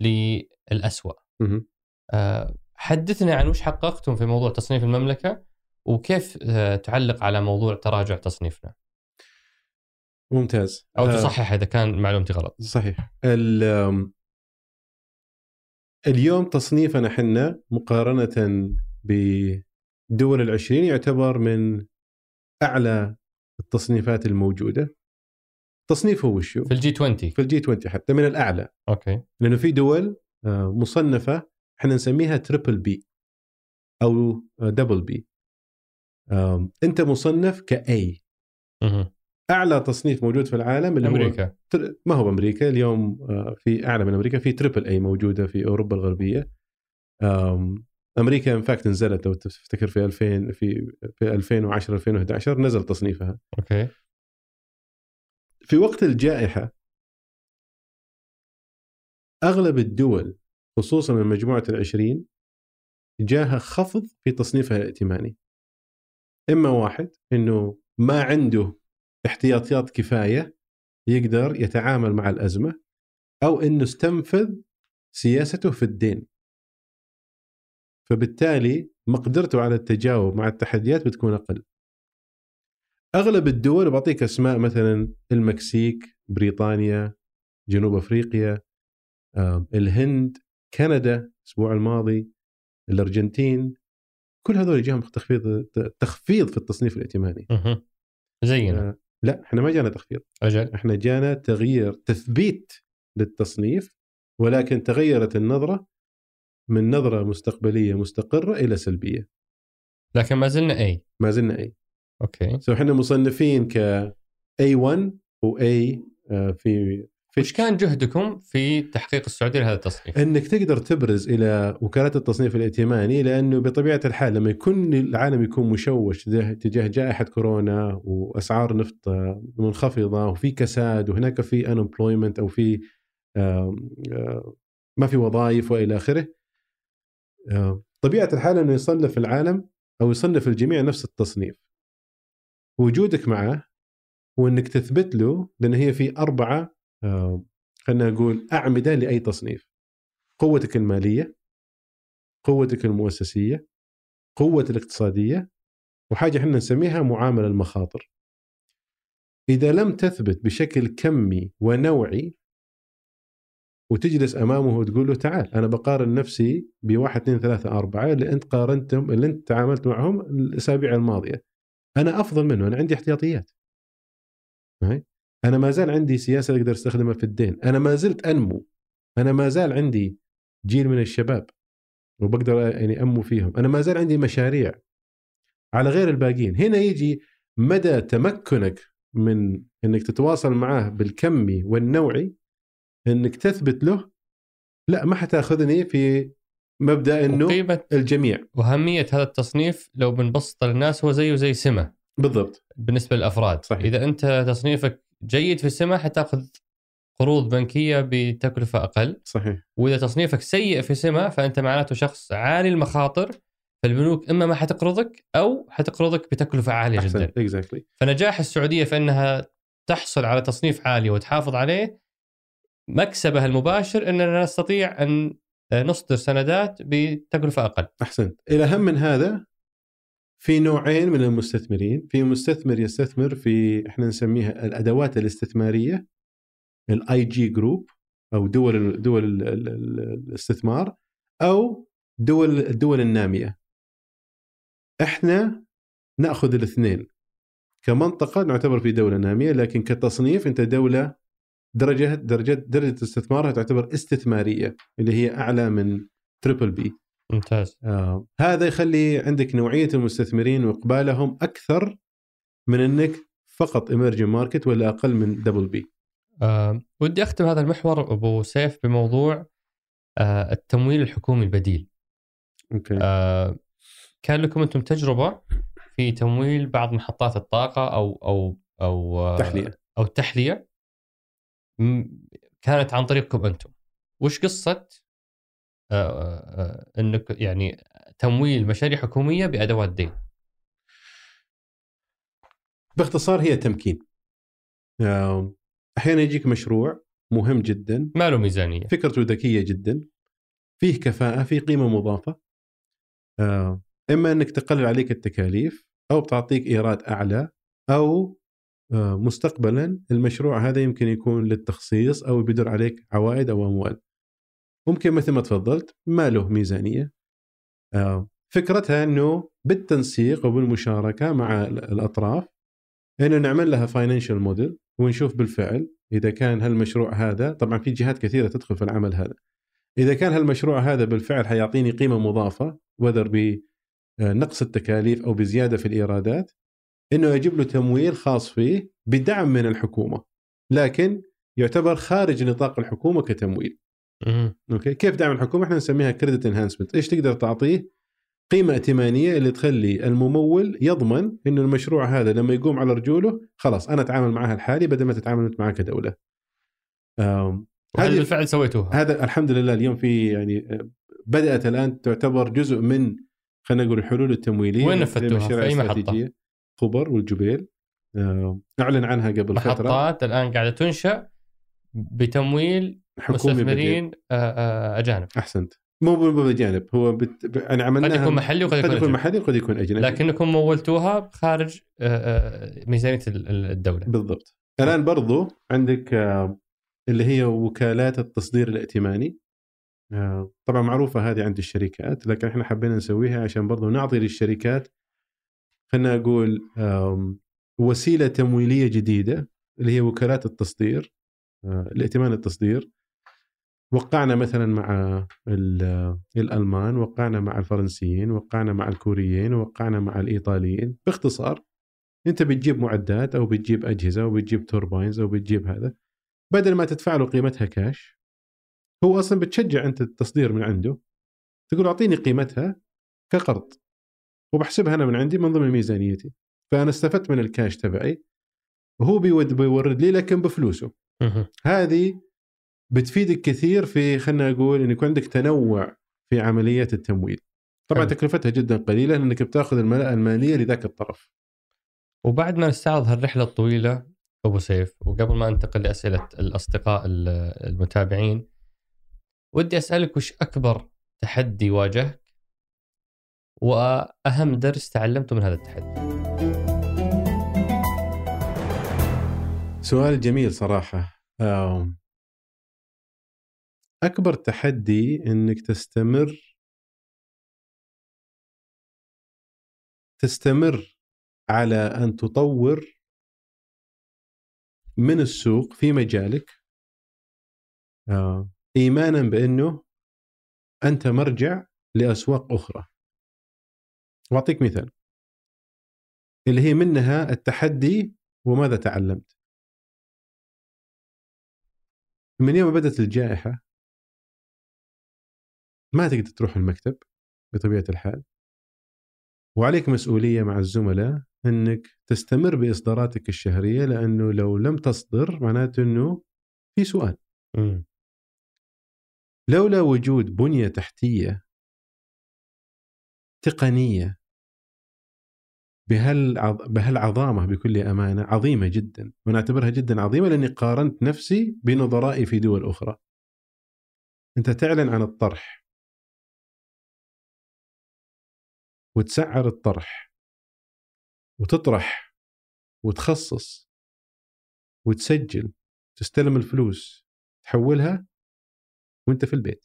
للأسوأ. مهم. آه حدثنا عن وش حققتم في موضوع تصنيف المملكة وكيف آه تعلق على موضوع تراجع تصنيفنا. ممتاز. أو آه، تصحح إذا كان معلومتي غلط. صحيح. اليوم تصنيفنا حنا مقارنة بدول العشرين يعتبر من أعلى التصنيفات الموجودة. تصنيف هو؟ وشو في الجي 20 في الجي 20 حتى من الأعلى. okay. لأنه في دول آه، مصنفة إحنا نسميها triple B أو double B أنت مصنف ك A مه. أعلى تصنيف موجود في العالم اللي هو أمريكا. تر- ما هو أمريكا اليوم آه، في أعلى من أمريكا في triple A موجودة في أوروبا الغربية. أمريكا in fact نزلت لو تفتكر في 2000 في في 2010 2011 نزل تصنيفها. okay. في وقت الجائحة أغلب الدول خصوصا من مجموعة العشرين جاها خفض في تصنيفها الائتماني. إما واحد إنه ما عنده احتياطيات كفاية يقدر يتعامل مع الأزمة أو إنه استنفذ سياسته في الدين. فبالتالي مقدرته على التجاوب مع التحديات بتكون أقل. أغلب الدول بعطيك أسماء مثلا المكسيك بريطانيا جنوب أفريقيا الهند كندا الأسبوع الماضي الأرجنتين كل هذول جاهم تخفيض تخفيض في التصنيف الائتماني. زينا. آه، لا إحنا ما جانا تخفيض أجل. إحنا جانا تغيير تثبيت للتصنيف ولكن تغيرت النظرة من نظرة مستقبلية مستقرة إلى سلبية. لكن ما زلنا A ما زلنا A okay. so إحنا مصنفين ك A1 و A آه، في وش كان جهدكم في تحقيق السعودية لهذا التصنيف؟ إنك تقدر تبرز إلى وكالات التصنيف الائتماني لأنه بطبيعة الحال لما يكون العالم يكون مشوش تجاه- جائحة كورونا وأسعار نفط منخفضة وفي كساد وهناك في unemployment أو في ما في وظائف وإلى آخره طبيعة الحال أنه يصنف العالم أو يصنف الجميع نفس التصنيف وجودك معه وإنك تثبت له لأن هي في أربعة خلينا نقول أعمدة لأي تصنيف. قوتك المالية قوتك المؤسسية قوه الاقتصادية وحاجة إحنا نسميها معاملة المخاطر. إذا لم تثبت بشكل كمي ونوعي وتجلس أمامه وتقول له تعال أنا بقارن نفسي بواحد اثنين ثلاثة أربعة اللي أنت قارنتم اللي أنت تعاملت معهم الأسابيع الماضية. أنا أفضل منه أنا عندي احتياطيات. أنا ما زال عندي سياسة أقدر أستخدمها في الدين. أنا ما زلت أنمو. أنا ما زال عندي جيل من الشباب وبقدر يعني أنمو فيهم. أنا ما زال عندي مشاريع على غير الباقيين. هنا يجي مدى تمكنك من إنك تتواصل معاه بالكمي والنوعي إنك تثبت له. لا ما حتأخذني في مبدأ إنه وقيمة الجميع. وأهمية هذا التصنيف لو بنبسط للناس هو زيه زي سمة. بالضبط. بالنسبة للأفراد. صحيح. إذا أنت تصنيفك جيد في السمة حتاخذ قروض بنكية بتكلفة أقل. صحيح. وإذا تصنيفك سيء في سمة فأنت معناته شخص عالي المخاطر فالبنوك إما ما حتقرضك أو حتقرضك بتكلفة عالية جدا. احسنت اكزاكتلي فنجاح السعودية في إنها تحصل على تصنيف عالي وتحافظ عليه مكسبها المباشر إننا نستطيع أن نصدر سندات بتكلفة أقل. احسنت الاهم من هذا؟ في نوعين من المستثمرين. في مستثمر يستثمر في إحنا نسميها الأدوات الاستثمارية ال IG group أو دول دول ال- ال- ال- الاستثمار أو دول الدول النامية. إحنا نأخذ الاثنين. كمنطقة نعتبر في دولة نامية لكن كتصنيف أنت دولة درجة درجة درجة استثمارها تعتبر استثمارية اللي هي أعلى من triple B ممتاز. آه. هذا يخلي عندك نوعية المستثمرين وإقبالهم أكثر من إنك فقط emerging market ولا أقل من double B آه ودي أختم هذا المحور أبو سيف بموضوع آه التمويل الحكومي البديل. أوكي آه كان لكم أنتم تجربة في تمويل بعض محطات الطاقة أو أو أو آه، تحلية أو التحليه كانت عن طريقكم أنتم وش قصة إنك يعني تمويل مشاريع حكومية بأدوات دين. باختصار هي تمكين. آه، أحيانا يجيك مشروع مهم جدا ما له ميزانية؟ فكرته ذكية جدا فيه كفاءة فيه قيمة مضافة. آه، إما إنك تقلل عليك التكاليف أو بتعطيك إيراد أعلى أو آه، مستقبلا المشروع هذا يمكن يكون للتخصيص أو بيدر عليك عوائد أو أموال. ممكن مثل ما تفضلت ما له ميزانية. آه، فكرتها إنه بالتنسيق وبالمشاركة مع ال- الأطراف إنه نعمل لها financial model ونشوف بالفعل إذا كان هالمشروع هذا طبعا في جهات كثيرة تدخل في العمل هذا. إذا كان هالمشروع هذا بالفعل حيعطيني قيمة مضافة whether بنقص التكاليف أو بزيادة في الإيرادات إنه يجيب له تمويل خاص فيه بدعم من الحكومة. لكن يعتبر خارج نطاق الحكومة كتمويل. أوكي كيف دعم الحكومة إحنا نسميها كريدت انهانسمنت إيش تقدر تعطيه قيمة ائتمانية اللي تخلي الممول يضمن إنه المشروع هذا لما يقوم على رجوله خلاص أنا أتعامل معها الحالي بدل ما تتعامل انت معاه كدوله هذه بالفعل سويتوها هذا الحمد لله اليوم في يعني آه، بدأت الآن تعتبر جزء من خلينا نقول الحلول التمويلية وين نفذتوها؟ في محطة؟ الاستراتيجية. خبر والجبيل أعلن عنها قبل فترة محطات الآن قاعدة تنشأ بتمويل. مستثمرين آه، آه، أجانب. أحسنت. مو بالجانب هو بت... يعني عملناها قد يكون محلي وقد قد يكون يكون. محلي وقد يكون أجنبي. لكنكم مولتوها خارج آه، ميزانية ال- ال- الدولة. بالضبط. الآن برضو عندك اللي هي وكالات التصدير الائتماني. طبعا معروفة هذه عند الشركات لكن إحنا حبينا نسويها عشان برضو نعطي للشركات خلينا أقول وسيلة تمويلية جديدة اللي هي وكالات التصدير الائتمان التصدير. وقعنا مثلا مع ال- الألمان وقعنا مع الفرنسيين وقعنا مع الكوريين وقعنا مع الإيطاليين. باختصار أنت بتجيب معدات أو بتجيب أجهزة أو بتجيب turbines أو بتجيب هذا بدل ما تدفع له قيمتها كاش هو أصلا بتشجع أنت التصدير من عنده. تقول أعطيني قيمتها كقرض وبحسبها أنا من عندي من ضمن ميزانيتي. فأنا استفدت من الكاش تبعي وهو بيود بيورد لي لكن بفلوسه. هذه بتفيدك كثير في خلينا نقول ان يكون عندك تنوع في عمليات التمويل. طبعا حلو. تكلفتها جدا قليلة لانك بتأخذ الملاءه المالية لذاك الطرف. وبعد ما نستعرض هالرحلة الطويلة أبو سيف وقبل ما أنتقل لأسئلة الأصدقاء المتابعين ودي أسألك وش أكبر تحدي واجهك؟ وأهم درس تعلمته من هذا التحدي؟ سؤال جميل صراحة. أكبر تحدي إنك تستمر تستمر على أن تطور من السوق في مجالك. ايمانا بأنه أنت مرجع لأسواق أخرى. واعطيك مثال. اللي هي منها التحدي وماذا تعلمت. من يوم بدأت الجائحة ما تقدر تروح المكتب بطبيعة الحال وعليك مسؤولية مع الزملاء إنك تستمر بإصداراتك الشهرية لأنه لو لم تصدر معناته إنه في سؤال. م. لولا وجود بنية تحتية تقنية بهالعظامة بكل أمانة عظيمة جدا وأنا أعتبرها جدا عظيمة لأني قارنت نفسي بنظرائي في دول أخرى. أنت تعلن عن الطرح وتسعر الطرح وتطرح وتخصص وتسجل تستلم الفلوس تحولها وأنت في البيت.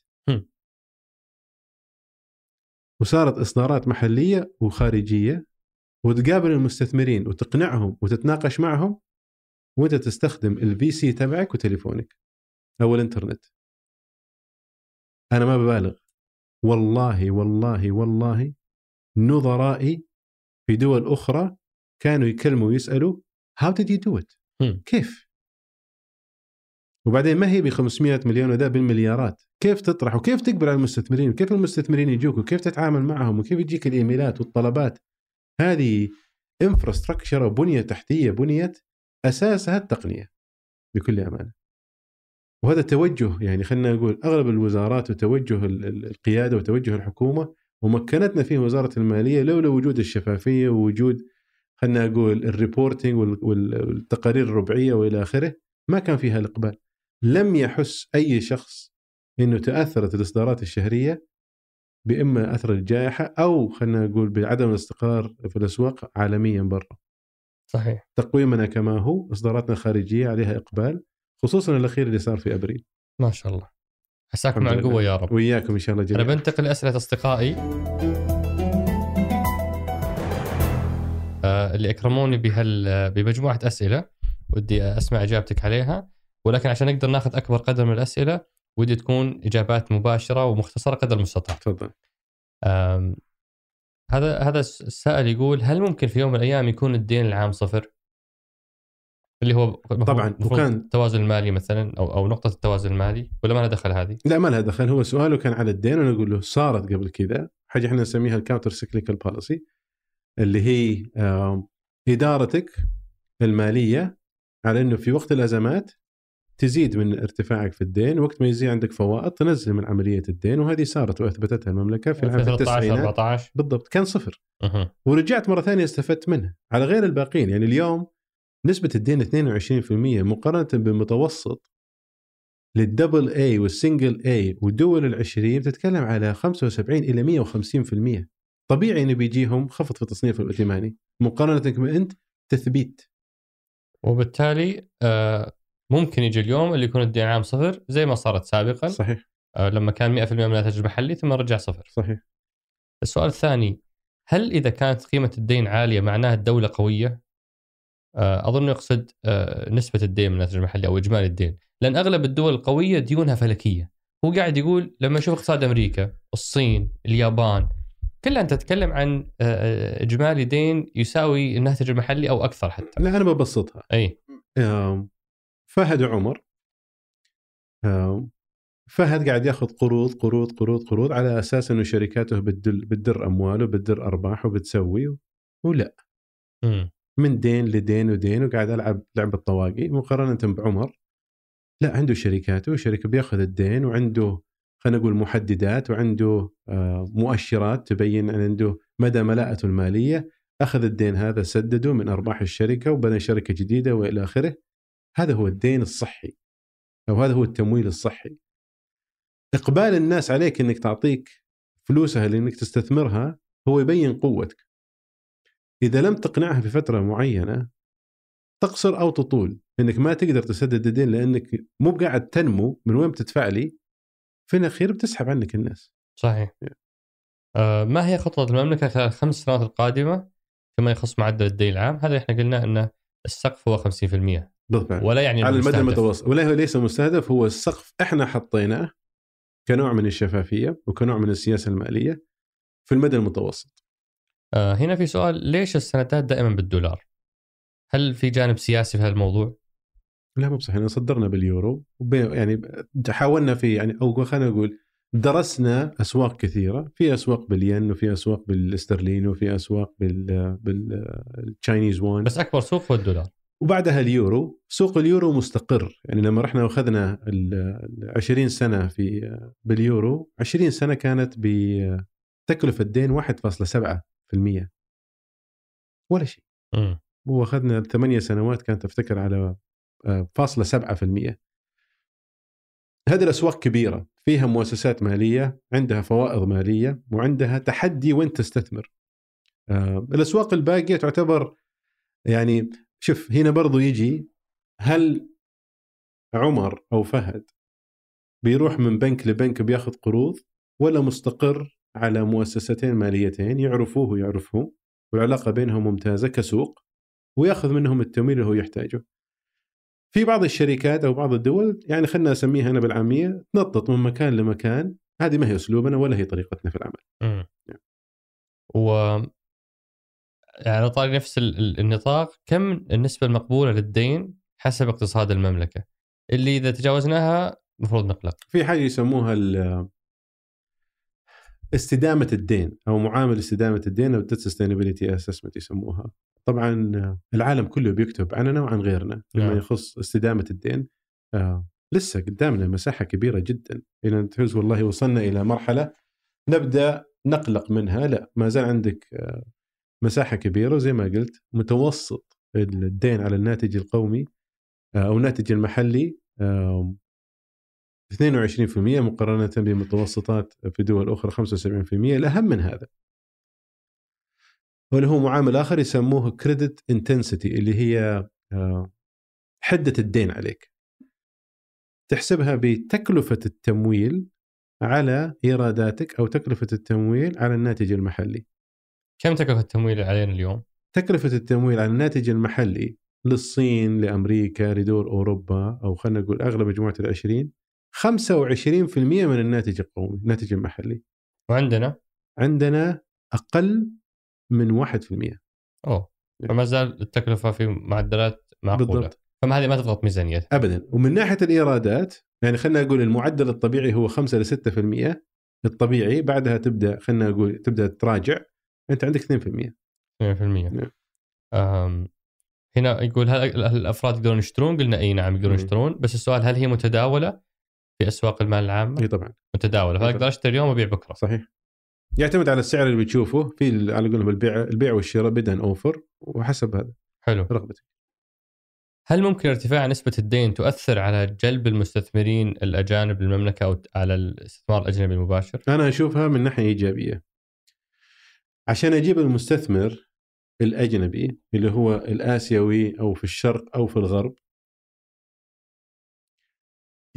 وصارت إصدارات محلية وخارجية وتقابل المستثمرين وتقنعهم وتتناقش معهم وأنت تستخدم ال VC تبعك وتليفونك أو الإنترنت. أنا ما ببالغ. والله والله والله نظرائي في دول أخرى كانوا يكلموا ويسألوا how did you do it كيف؟ وبعدين ما هي ب 500 مليون وذا بالمليارات؟ كيف تطرح وكيف تقبل على المستثمرين؟ وكيف المستثمرين يجوك؟ وكيف تتعامل معهم؟ وكيف يجيك الإيميلات والطلبات؟ هذه infrastructure وبنية تحتية بنيت أساسها التقنية بكل أمانة. وهذا توجه يعني خلينا نقول أغلب الوزارات وتوجه القيادة وتوجه الحكومة ومكنتنا فيه وزارة المالية لولا وجود الشفافية ووجود خلينا أقول ال reporting والتقارير الربعية وإلى آخره ما كان فيها الإقبال لم يحس أي شخص إنه تأثرت الإصدارات الشهرية بإما أثر الجائحة أو خلينا نقول بعدم الاستقرار في الأسواق عالميا برا. صحيح. تقويمنا كما هو، إصداراتنا الخارجيه عليها إقبال، خصوصا الأخير اللي صار في أبريل. ما شاء الله. عساكم على القوة يا رب. وياكم إن شاء الله جميعا. أنا بنتقل لاسئله أصدقائي. آه اللي إكرموني بهال بمجموعة أسئلة ودي أسمع إجابتك عليها ولكن عشان نقدر ناخذ أكبر قدر من الأسئلة ودي تكون إجابات مباشرة ومختصرة قدر المستطاع. تفضل. هذا هذا السائل يقول هل ممكن في يوم من الأيام يكون الدين العام صفر؟ اللي هو طبعا وكان التوازن المالي مثلا أو أو نقطة التوازن المالي ولا ما لها دخل هذه؟ لا ما لها دخل. هو سؤاله كان على الدين وأنا أقول له صارت قبل كذا. حاجة إحنا نسميها ال counter cyclical policy اللي هي إدارتك المالية على إنه في وقت الأزمات تزيد من ارتفاعك في الدين وقت ما يزيد عندك فوائد تنزل من عملية الدين وهذه صارت وأثبتتها المملكة في العام 13 14 بالضبط كان صفر. أه. ورجعت مرة ثانية استفدت منها على غير الباقيين. يعني اليوم نسبة الدين 22% مقارنة بمتوسط للدبل اي والسنجل اي والدول العشرين بتتكلم على 75 إلى 150% طبيعي إنه بيجيهم خفض في التصنيف الائتماني مقارنة أنت تثبيت. وبالتالي آه ممكن يجي اليوم اللي يكون الدين عام صفر زي ما صارت سابقا. صحيح. آه لما كان 100% من الناتج المحلي ثم رجع صفر. صحيح. السؤال الثاني هل إذا كانت قيمة الدين عالية معناها الدولة قوية؟ آه أظن يقصد آه نسبة الدين من الناتج المحلي أو إجمالي الدين، لأن أغلب الدول القوية ديونها فلكية. هو قاعد يقول لما أشوف اقتصاد أمريكا، الصين، اليابان كلها أنت تتكلم عن آه، إجمالي دين يساوي الناتج المحلي أو أكثر حتى. لا أنا ببسطها. أي فهد وعمر فهد قاعد ياخذ قروض قروض قروض قروض على أساس إنه شركاته بتدل بتدر أمواله بتدر ارباح وبتسوي ولا. من دين لدين ودين وقاعد ألعب لعبة طواقي. مقارنة بعمر لا عنده شركاته شركه بيأخذ الدين وعنده خلينا نقول محددات وعنده آه، مؤشرات تبين عنده مدى ملاءته المالية أخذ الدين هذا سدده من أرباح الشركة وبنى شركة جديدة وإلى آخره. هذا هو الدين الصحي أو هذا هو التمويل الصحي. إقبال الناس عليك إنك تعطيك فلوسها لإنك تستثمرها هو يبين قوتك. إذا لم تقنعها في فترة معينة تقصر أو تطول. إنك ما تقدر تسدد الدين لأنك مو قاعد تنمو من وين بتدفع لي في الأخير بتسحب عنك الناس. صحيح. آه ما هي خطة المملكة خلال الخمس سنوات القادمة فيما يخص معدل الدين العام؟ هذا إحنا قلنا انه السقف هو 50% بالفعل ولا يعني على المدى. المتوسط. ولا هو ليس مستهدف هو السقف إحنا حطيناه كنوع من الشفافية وكنوع من السياسة المالية في المدى المتوسط. هنا في سؤال ليش السندات دائما بالدولار؟ هل في جانب سياسي في هذا الموضوع؟ لا مو بصحيح صدرنا باليورو يعني حاولنا في يعني أو خلينا نقول درسنا أسواق كثيرة في أسواق بالين وفي أسواق بالاسترليني وفي أسواق بال بال Chinese yuan بس أكبر سوق هو الدولار. وبعدها اليورو. سوق اليورو مستقر. يعني لما رحنا وأخذنا ال ال 20 سنة في باليورو 20 سنة كانت بتكلفة دين 1.7% ولا شيء. مم. وأخذنا ثمانية سنوات كانت افتكر على آه، فاصلة سبعة في المية هذه الأسواق كبيرة فيها مؤسسات مالية عندها فوائض مالية وعندها تحدي وين تستثمر. آه، الأسواق الباقية تعتبر يعني شوف هنا برضو يجي هل عمر أو فهد بيروح من بنك لبنك بياخذ قروض ولا مستقر على مؤسستين ماليتين يعرفوه ويعرفوه والعلاقة بينهم ممتازة كسوق ويأخذ منهم التمويل اللي هو يحتاجه. في بعض الشركات أو بعض الدول يعني خلنا اسميها أنا بالعامية تنطط من مكان لمكان هذه ما هي أسلوبنا ولا هي طريقتنا في العمل. مم. نعم. و يعني على طاري نفس ال- ال- النطاق كم النسبة المقبولة للدين حسب اقتصاد المملكة اللي إذا تجاوزناها المفروض نقلق في حاجة يسموها استدامة الدين أو معامل استدامة الدين أو ال debt sustainability assessment يسموها. طبعا العالم كله بيكتب عننا وعن غيرنا لما نعم. يخص استدامة الدين آه لسه قدامنا مساحة كبيرة جدا إلى أن تحس والله وصلنا إلى مرحلة نبدأ نقلق منها لا ما زال عندك آه مساحة كبيرة وزي ما قلت متوسط الدين على الناتج القومي آه أو الناتج المحلي 22% مقارنة بمتوسطات في دول أخرى 75% الأهم من هذا. واللي هو معامل آخر يسموه كريدت انتنسيتي اللي هي آه، حدة الدين عليك. تحسبها بتكلفة التمويل على إيراداتك أو تكلفة التمويل على الناتج المحلي. كم تكلفة التمويل علينا اليوم؟ تكلفة التمويل على الناتج المحلي للصين لأمريكا لدول أوروبا أو خلينا نقول أغلب مجموعة العشرين 25% من الناتج القومي الناتج المحلي. وعندنا؟ عندنا أقل من 1% أوه. فما زال التكلفة في معدلات معقولة. بالضبط. فما هذه ما تضغط ميزانيتها. ابدا. ومن ناحية الإيرادات يعني خلينا نقول المعدل الطبيعي هو 5 ل 6% الطبيعي بعدها تبدأ خلينا نقول تبدأ تراجع أنت عندك 2% 2% نعم. أم هنا يقول هل الأفراد يقدرون يشترون؟ قلنا إي نعم يقدرون. يشترون. بس السؤال هل هي متداولة؟ في أسواق المال العامه؟ إي طبعا. متداولة فأقدر أشتري اليوم وأبيع بكرة. صحيح. يعتمد على السعر اللي بتشوفه في على قولهم البيع البيع والشراء بدءا أوفر وحسب هذا. حلو. رغبتك. هل ممكن ارتفاع نسبة الدين تؤثر على جلب المستثمرين الأجانب للمملكة أو على الاستثمار الأجنبي المباشر؟ أنا أشوفها من ناحية إيجابية. عشان أجيب المستثمر الأجنبي اللي هو الآسيوي أو في الشرق أو في الغرب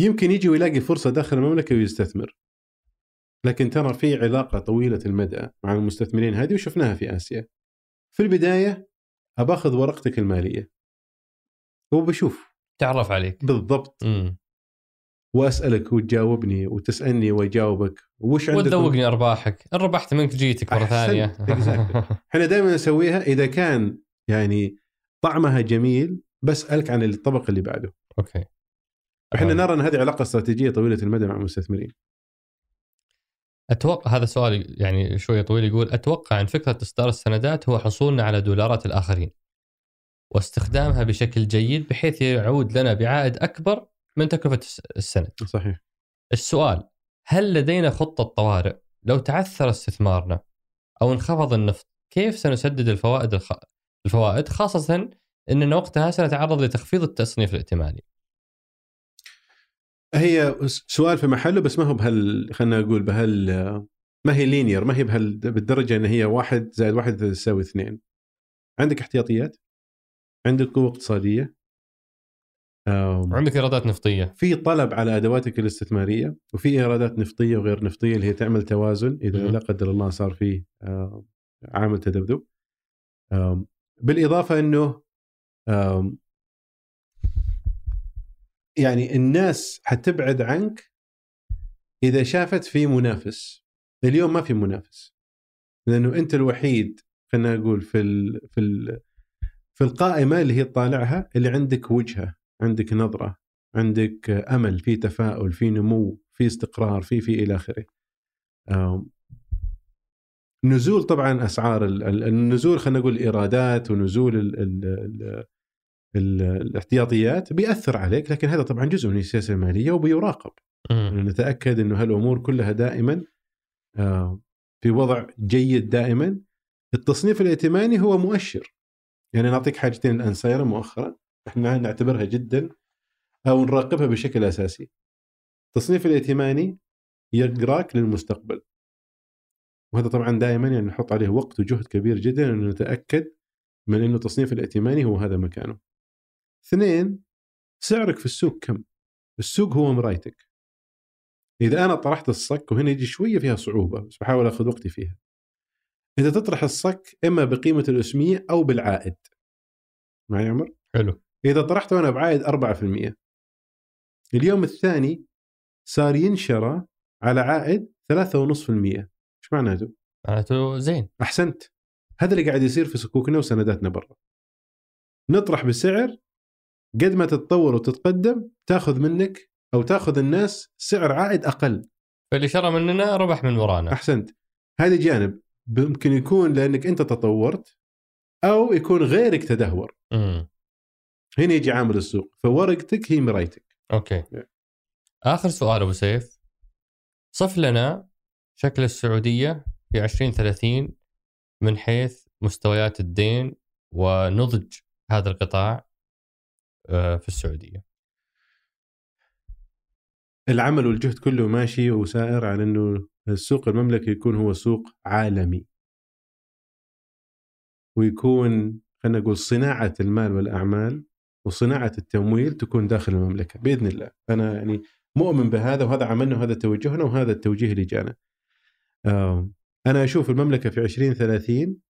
يمكن يجي ويلاقي فرصة داخل المملكة ويستثمر. لكن ترى في علاقة طويلة المدى مع المستثمرين هذه وشفناها في آسيا. في البداية اباخذ ورقتك المالية. وبشوف. تعرف عليك. بالضبط. امم وأسألك وتجاوبني وتسألني وأجاوبك. وش عندك وتذوقني أرباحك، ان ربحت منك جيتك مرة. ثانية. إحنا دائما نسويها إذا كان يعني طعمها جميل بسألك عن الطبق اللي بعده. أوكي. إحنا آه. نرى إن هذه علاقة استراتيجية طويلة المدى مع المستثمرين أتوقع هذا سؤال يعني شوية طويل يقول أتوقع أن فكرة إصدار السندات هو حصولنا على دولارات الآخرين واستخدامها بشكل جيد بحيث يعود لنا بعائد أكبر من تكلفة الس- السند. صحيح السؤال هل لدينا خطة طوارئ لو تعثر استثمارنا أو انخفض النفط كيف سنسدد الفوائد الخ... الفوائد خاصة اننا وقتها سنتعرض لتخفيض التصنيف الائتماني. هي سؤال في محله بس ما هو بهال خلينا نقول بهال ما هي لينير ما هي بهال بالدرجة إن هي واحد زائد واحد تساوي اثنين. عندك احتياطيات؟ عندك قوة اقتصادية؟ عندك إيرادات نفطية. في طلب على أدواتك الاستثمارية وفي إيرادات نفطية وغير نفطية اللي هي تعمل توازن إذا لا قدر الله صار في عامل تذبذب. بالإضافة إنه يعني الناس حتبعد عنك إذا شافت في منافس. اليوم ما في منافس لأنه أنت الوحيد خلينا نقول في ال في ال في القائمة اللي هي تطالعها اللي عندك وجهة عندك نظرة عندك أمل في تفاؤل في نمو في استقرار في في إلى آخره. نزول طبعا أسعار النزول خلينا نقول الإيرادات ونزول ال ال الاحتياطيات بيأثر عليك لكن هذا طبعا جزء من السياسة المالية وبيراقب. نتأكد إنه هالأمور كلها دائما في وضع جيد دائما. التصنيف الائتماني هو مؤشر. يعني نعطيك حاجتين الآن صايرة مؤخرا إحنا نعتبرها جدا أو نراقبها بشكل أساسي. التصنيف الائتماني يقراك للمستقبل. وهذا طبعا دائما يعني نحط عليه وقت وجهد كبير جدا انه نتأكد من إنه التصنيف الائتماني هو هذا مكانه. اثنين سعرك في السوق كم؟ السوق هو مرايتك. إذا أنا طرحت الصك وهنا يجي شوية فيها صعوبة بس بحاول آخذ وقتي فيها. إذا تطرح الصك إما بقيمة الأسمية أو بالعائد. معي عمر؟ حلو. إذا طرحته أنا بعائد 4% اليوم الثاني صار ينشرى على عائد 3.5% إيش معناته؟ معناته زين أحسنت هذا اللي قاعد يصير في صكوكنا وسنداتنا برا نطرح بسعر قد ما تتطور وتتقدم تاخذ منك أو تاخذ الناس سعر عائد أقل. فاللي شرى مننا ربح من ورانا. أحسنت. هذا جانب. ممكن يكون لأنك أنت تطورت أو يكون غيرك تدهور. امم هنا يجي عامل السوق. فورقتك هي مرايتك. أوكي. آخر سؤال أبو سيف. صف لنا شكل السعودية في 2030 من حيث مستويات الدين ونضج هذا القطاع. في السعودية. العمل والجهد كله ماشي وسائر على إنه السوق المملكي يكون هو سوق عالمي. ويكون خلينا نقول صناعة المال والأعمال وصناعة التمويل تكون داخل المملكة بإذن الله، أنا يعني مؤمن بهذا وهذا عملنا وهذا توجهنا وهذا التوجيه اللي جانا. أنا أشوف المملكة في 2030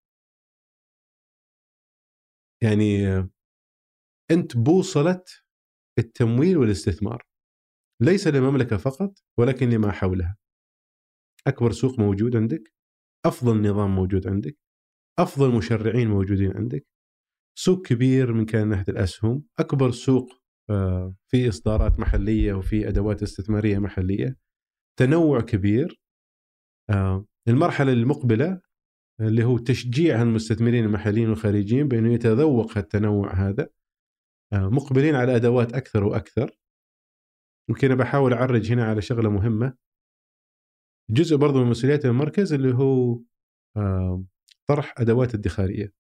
يعني أنت بوصله التمويل والاستثمار. ليس للمملكة فقط ولكن لما حولها. أكبر سوق موجود عندك أفضل نظام موجود عندك أفضل مشرعين موجودين عندك. سوق كبير من كان ناحية الأسهم أكبر سوق آه، في إصدارات محلية وفي أدوات استثمارية محلية. تنوع كبير آه، المرحلة المقبلة اللي هو تشجيع المستثمرين المحليين والخارجيين بأنه يتذوق التنوع هذا. مقبلين على أدوات أكثر وأكثر. يمكن بحاول أعرج هنا على شغلة مهمة. جزء برضو من مسؤوليات المركز اللي هو آه، طرح أدوات ادخارية.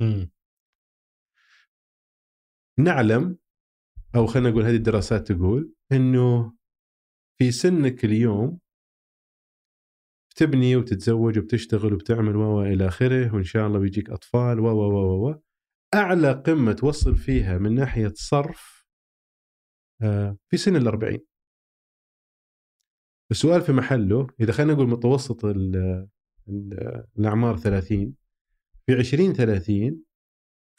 م. نعلم أو خلينا نقول هذه الدراسات تقول إنه في سنك اليوم تبني وتتزوج وبتشتغل وبتعمل و إلى آخره وإن شاء الله بيجيك أطفال و و و. أعلى قمة توصل فيها من ناحية صرف آه، في سن الأربعين. السؤال في محله إذا خلينا نقول متوسط الأعمار 30 في 20 30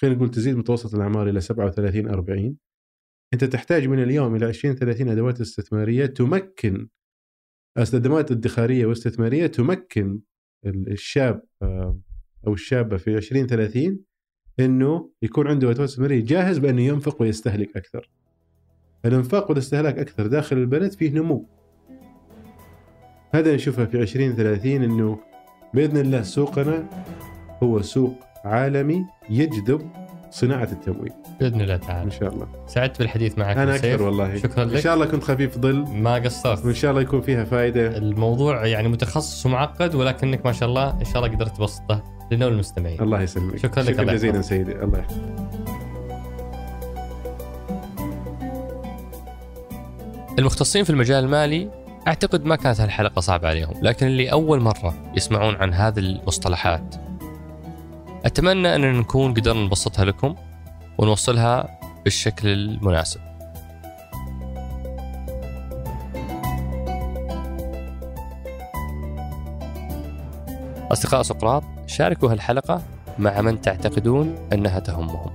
خلينا نقول تزيد متوسط الأعمار إلى 37 40 أنت تحتاج من اليوم إلى 20 30 أدوات استثمارية تمكن استخدامات ادخاريه واستثماريه تمكن الشاب آه، أو الشابة في 20 30 إنه يكون عنده ادوات استثماريه جاهز بأنه ينفق ويستهلك أكثر. الإنفاق والاستهلاك أكثر داخل البلد فيه نمو. هذا نشوفه في 20 30 إنه بإذن الله سوقنا هو سوق عالمي يجذب صناعة التمويل. بإذن الله تعالى. إن شاء الله. سعدت بالحديث معك أنا أكثر والله. شكرا لك. إن شاء الله كنت خفيف ظل. ما قصرت. وإن شاء الله يكون فيها فائده الموضوع يعني متخصص ومعقد ولكنك ما شاء الله إن شاء الله قدرت تبسطه. لنا والمستمعين الله يسلمك. شكرا لك شكرا جزيلا سيدي. الله يحفظك. المختصين في المجال المالي أعتقد ما كانت هالحلقة صعبة عليهم، لكن اللي أول مرة يسمعون عن هذه المصطلحات. أتمنى اننا نكون قدرنا نبسطها لكم ونوصلها بالشكل المناسب. أصدقاء سقراط شاركوا هالحلقة مع من تعتقدون أنها تهمهم.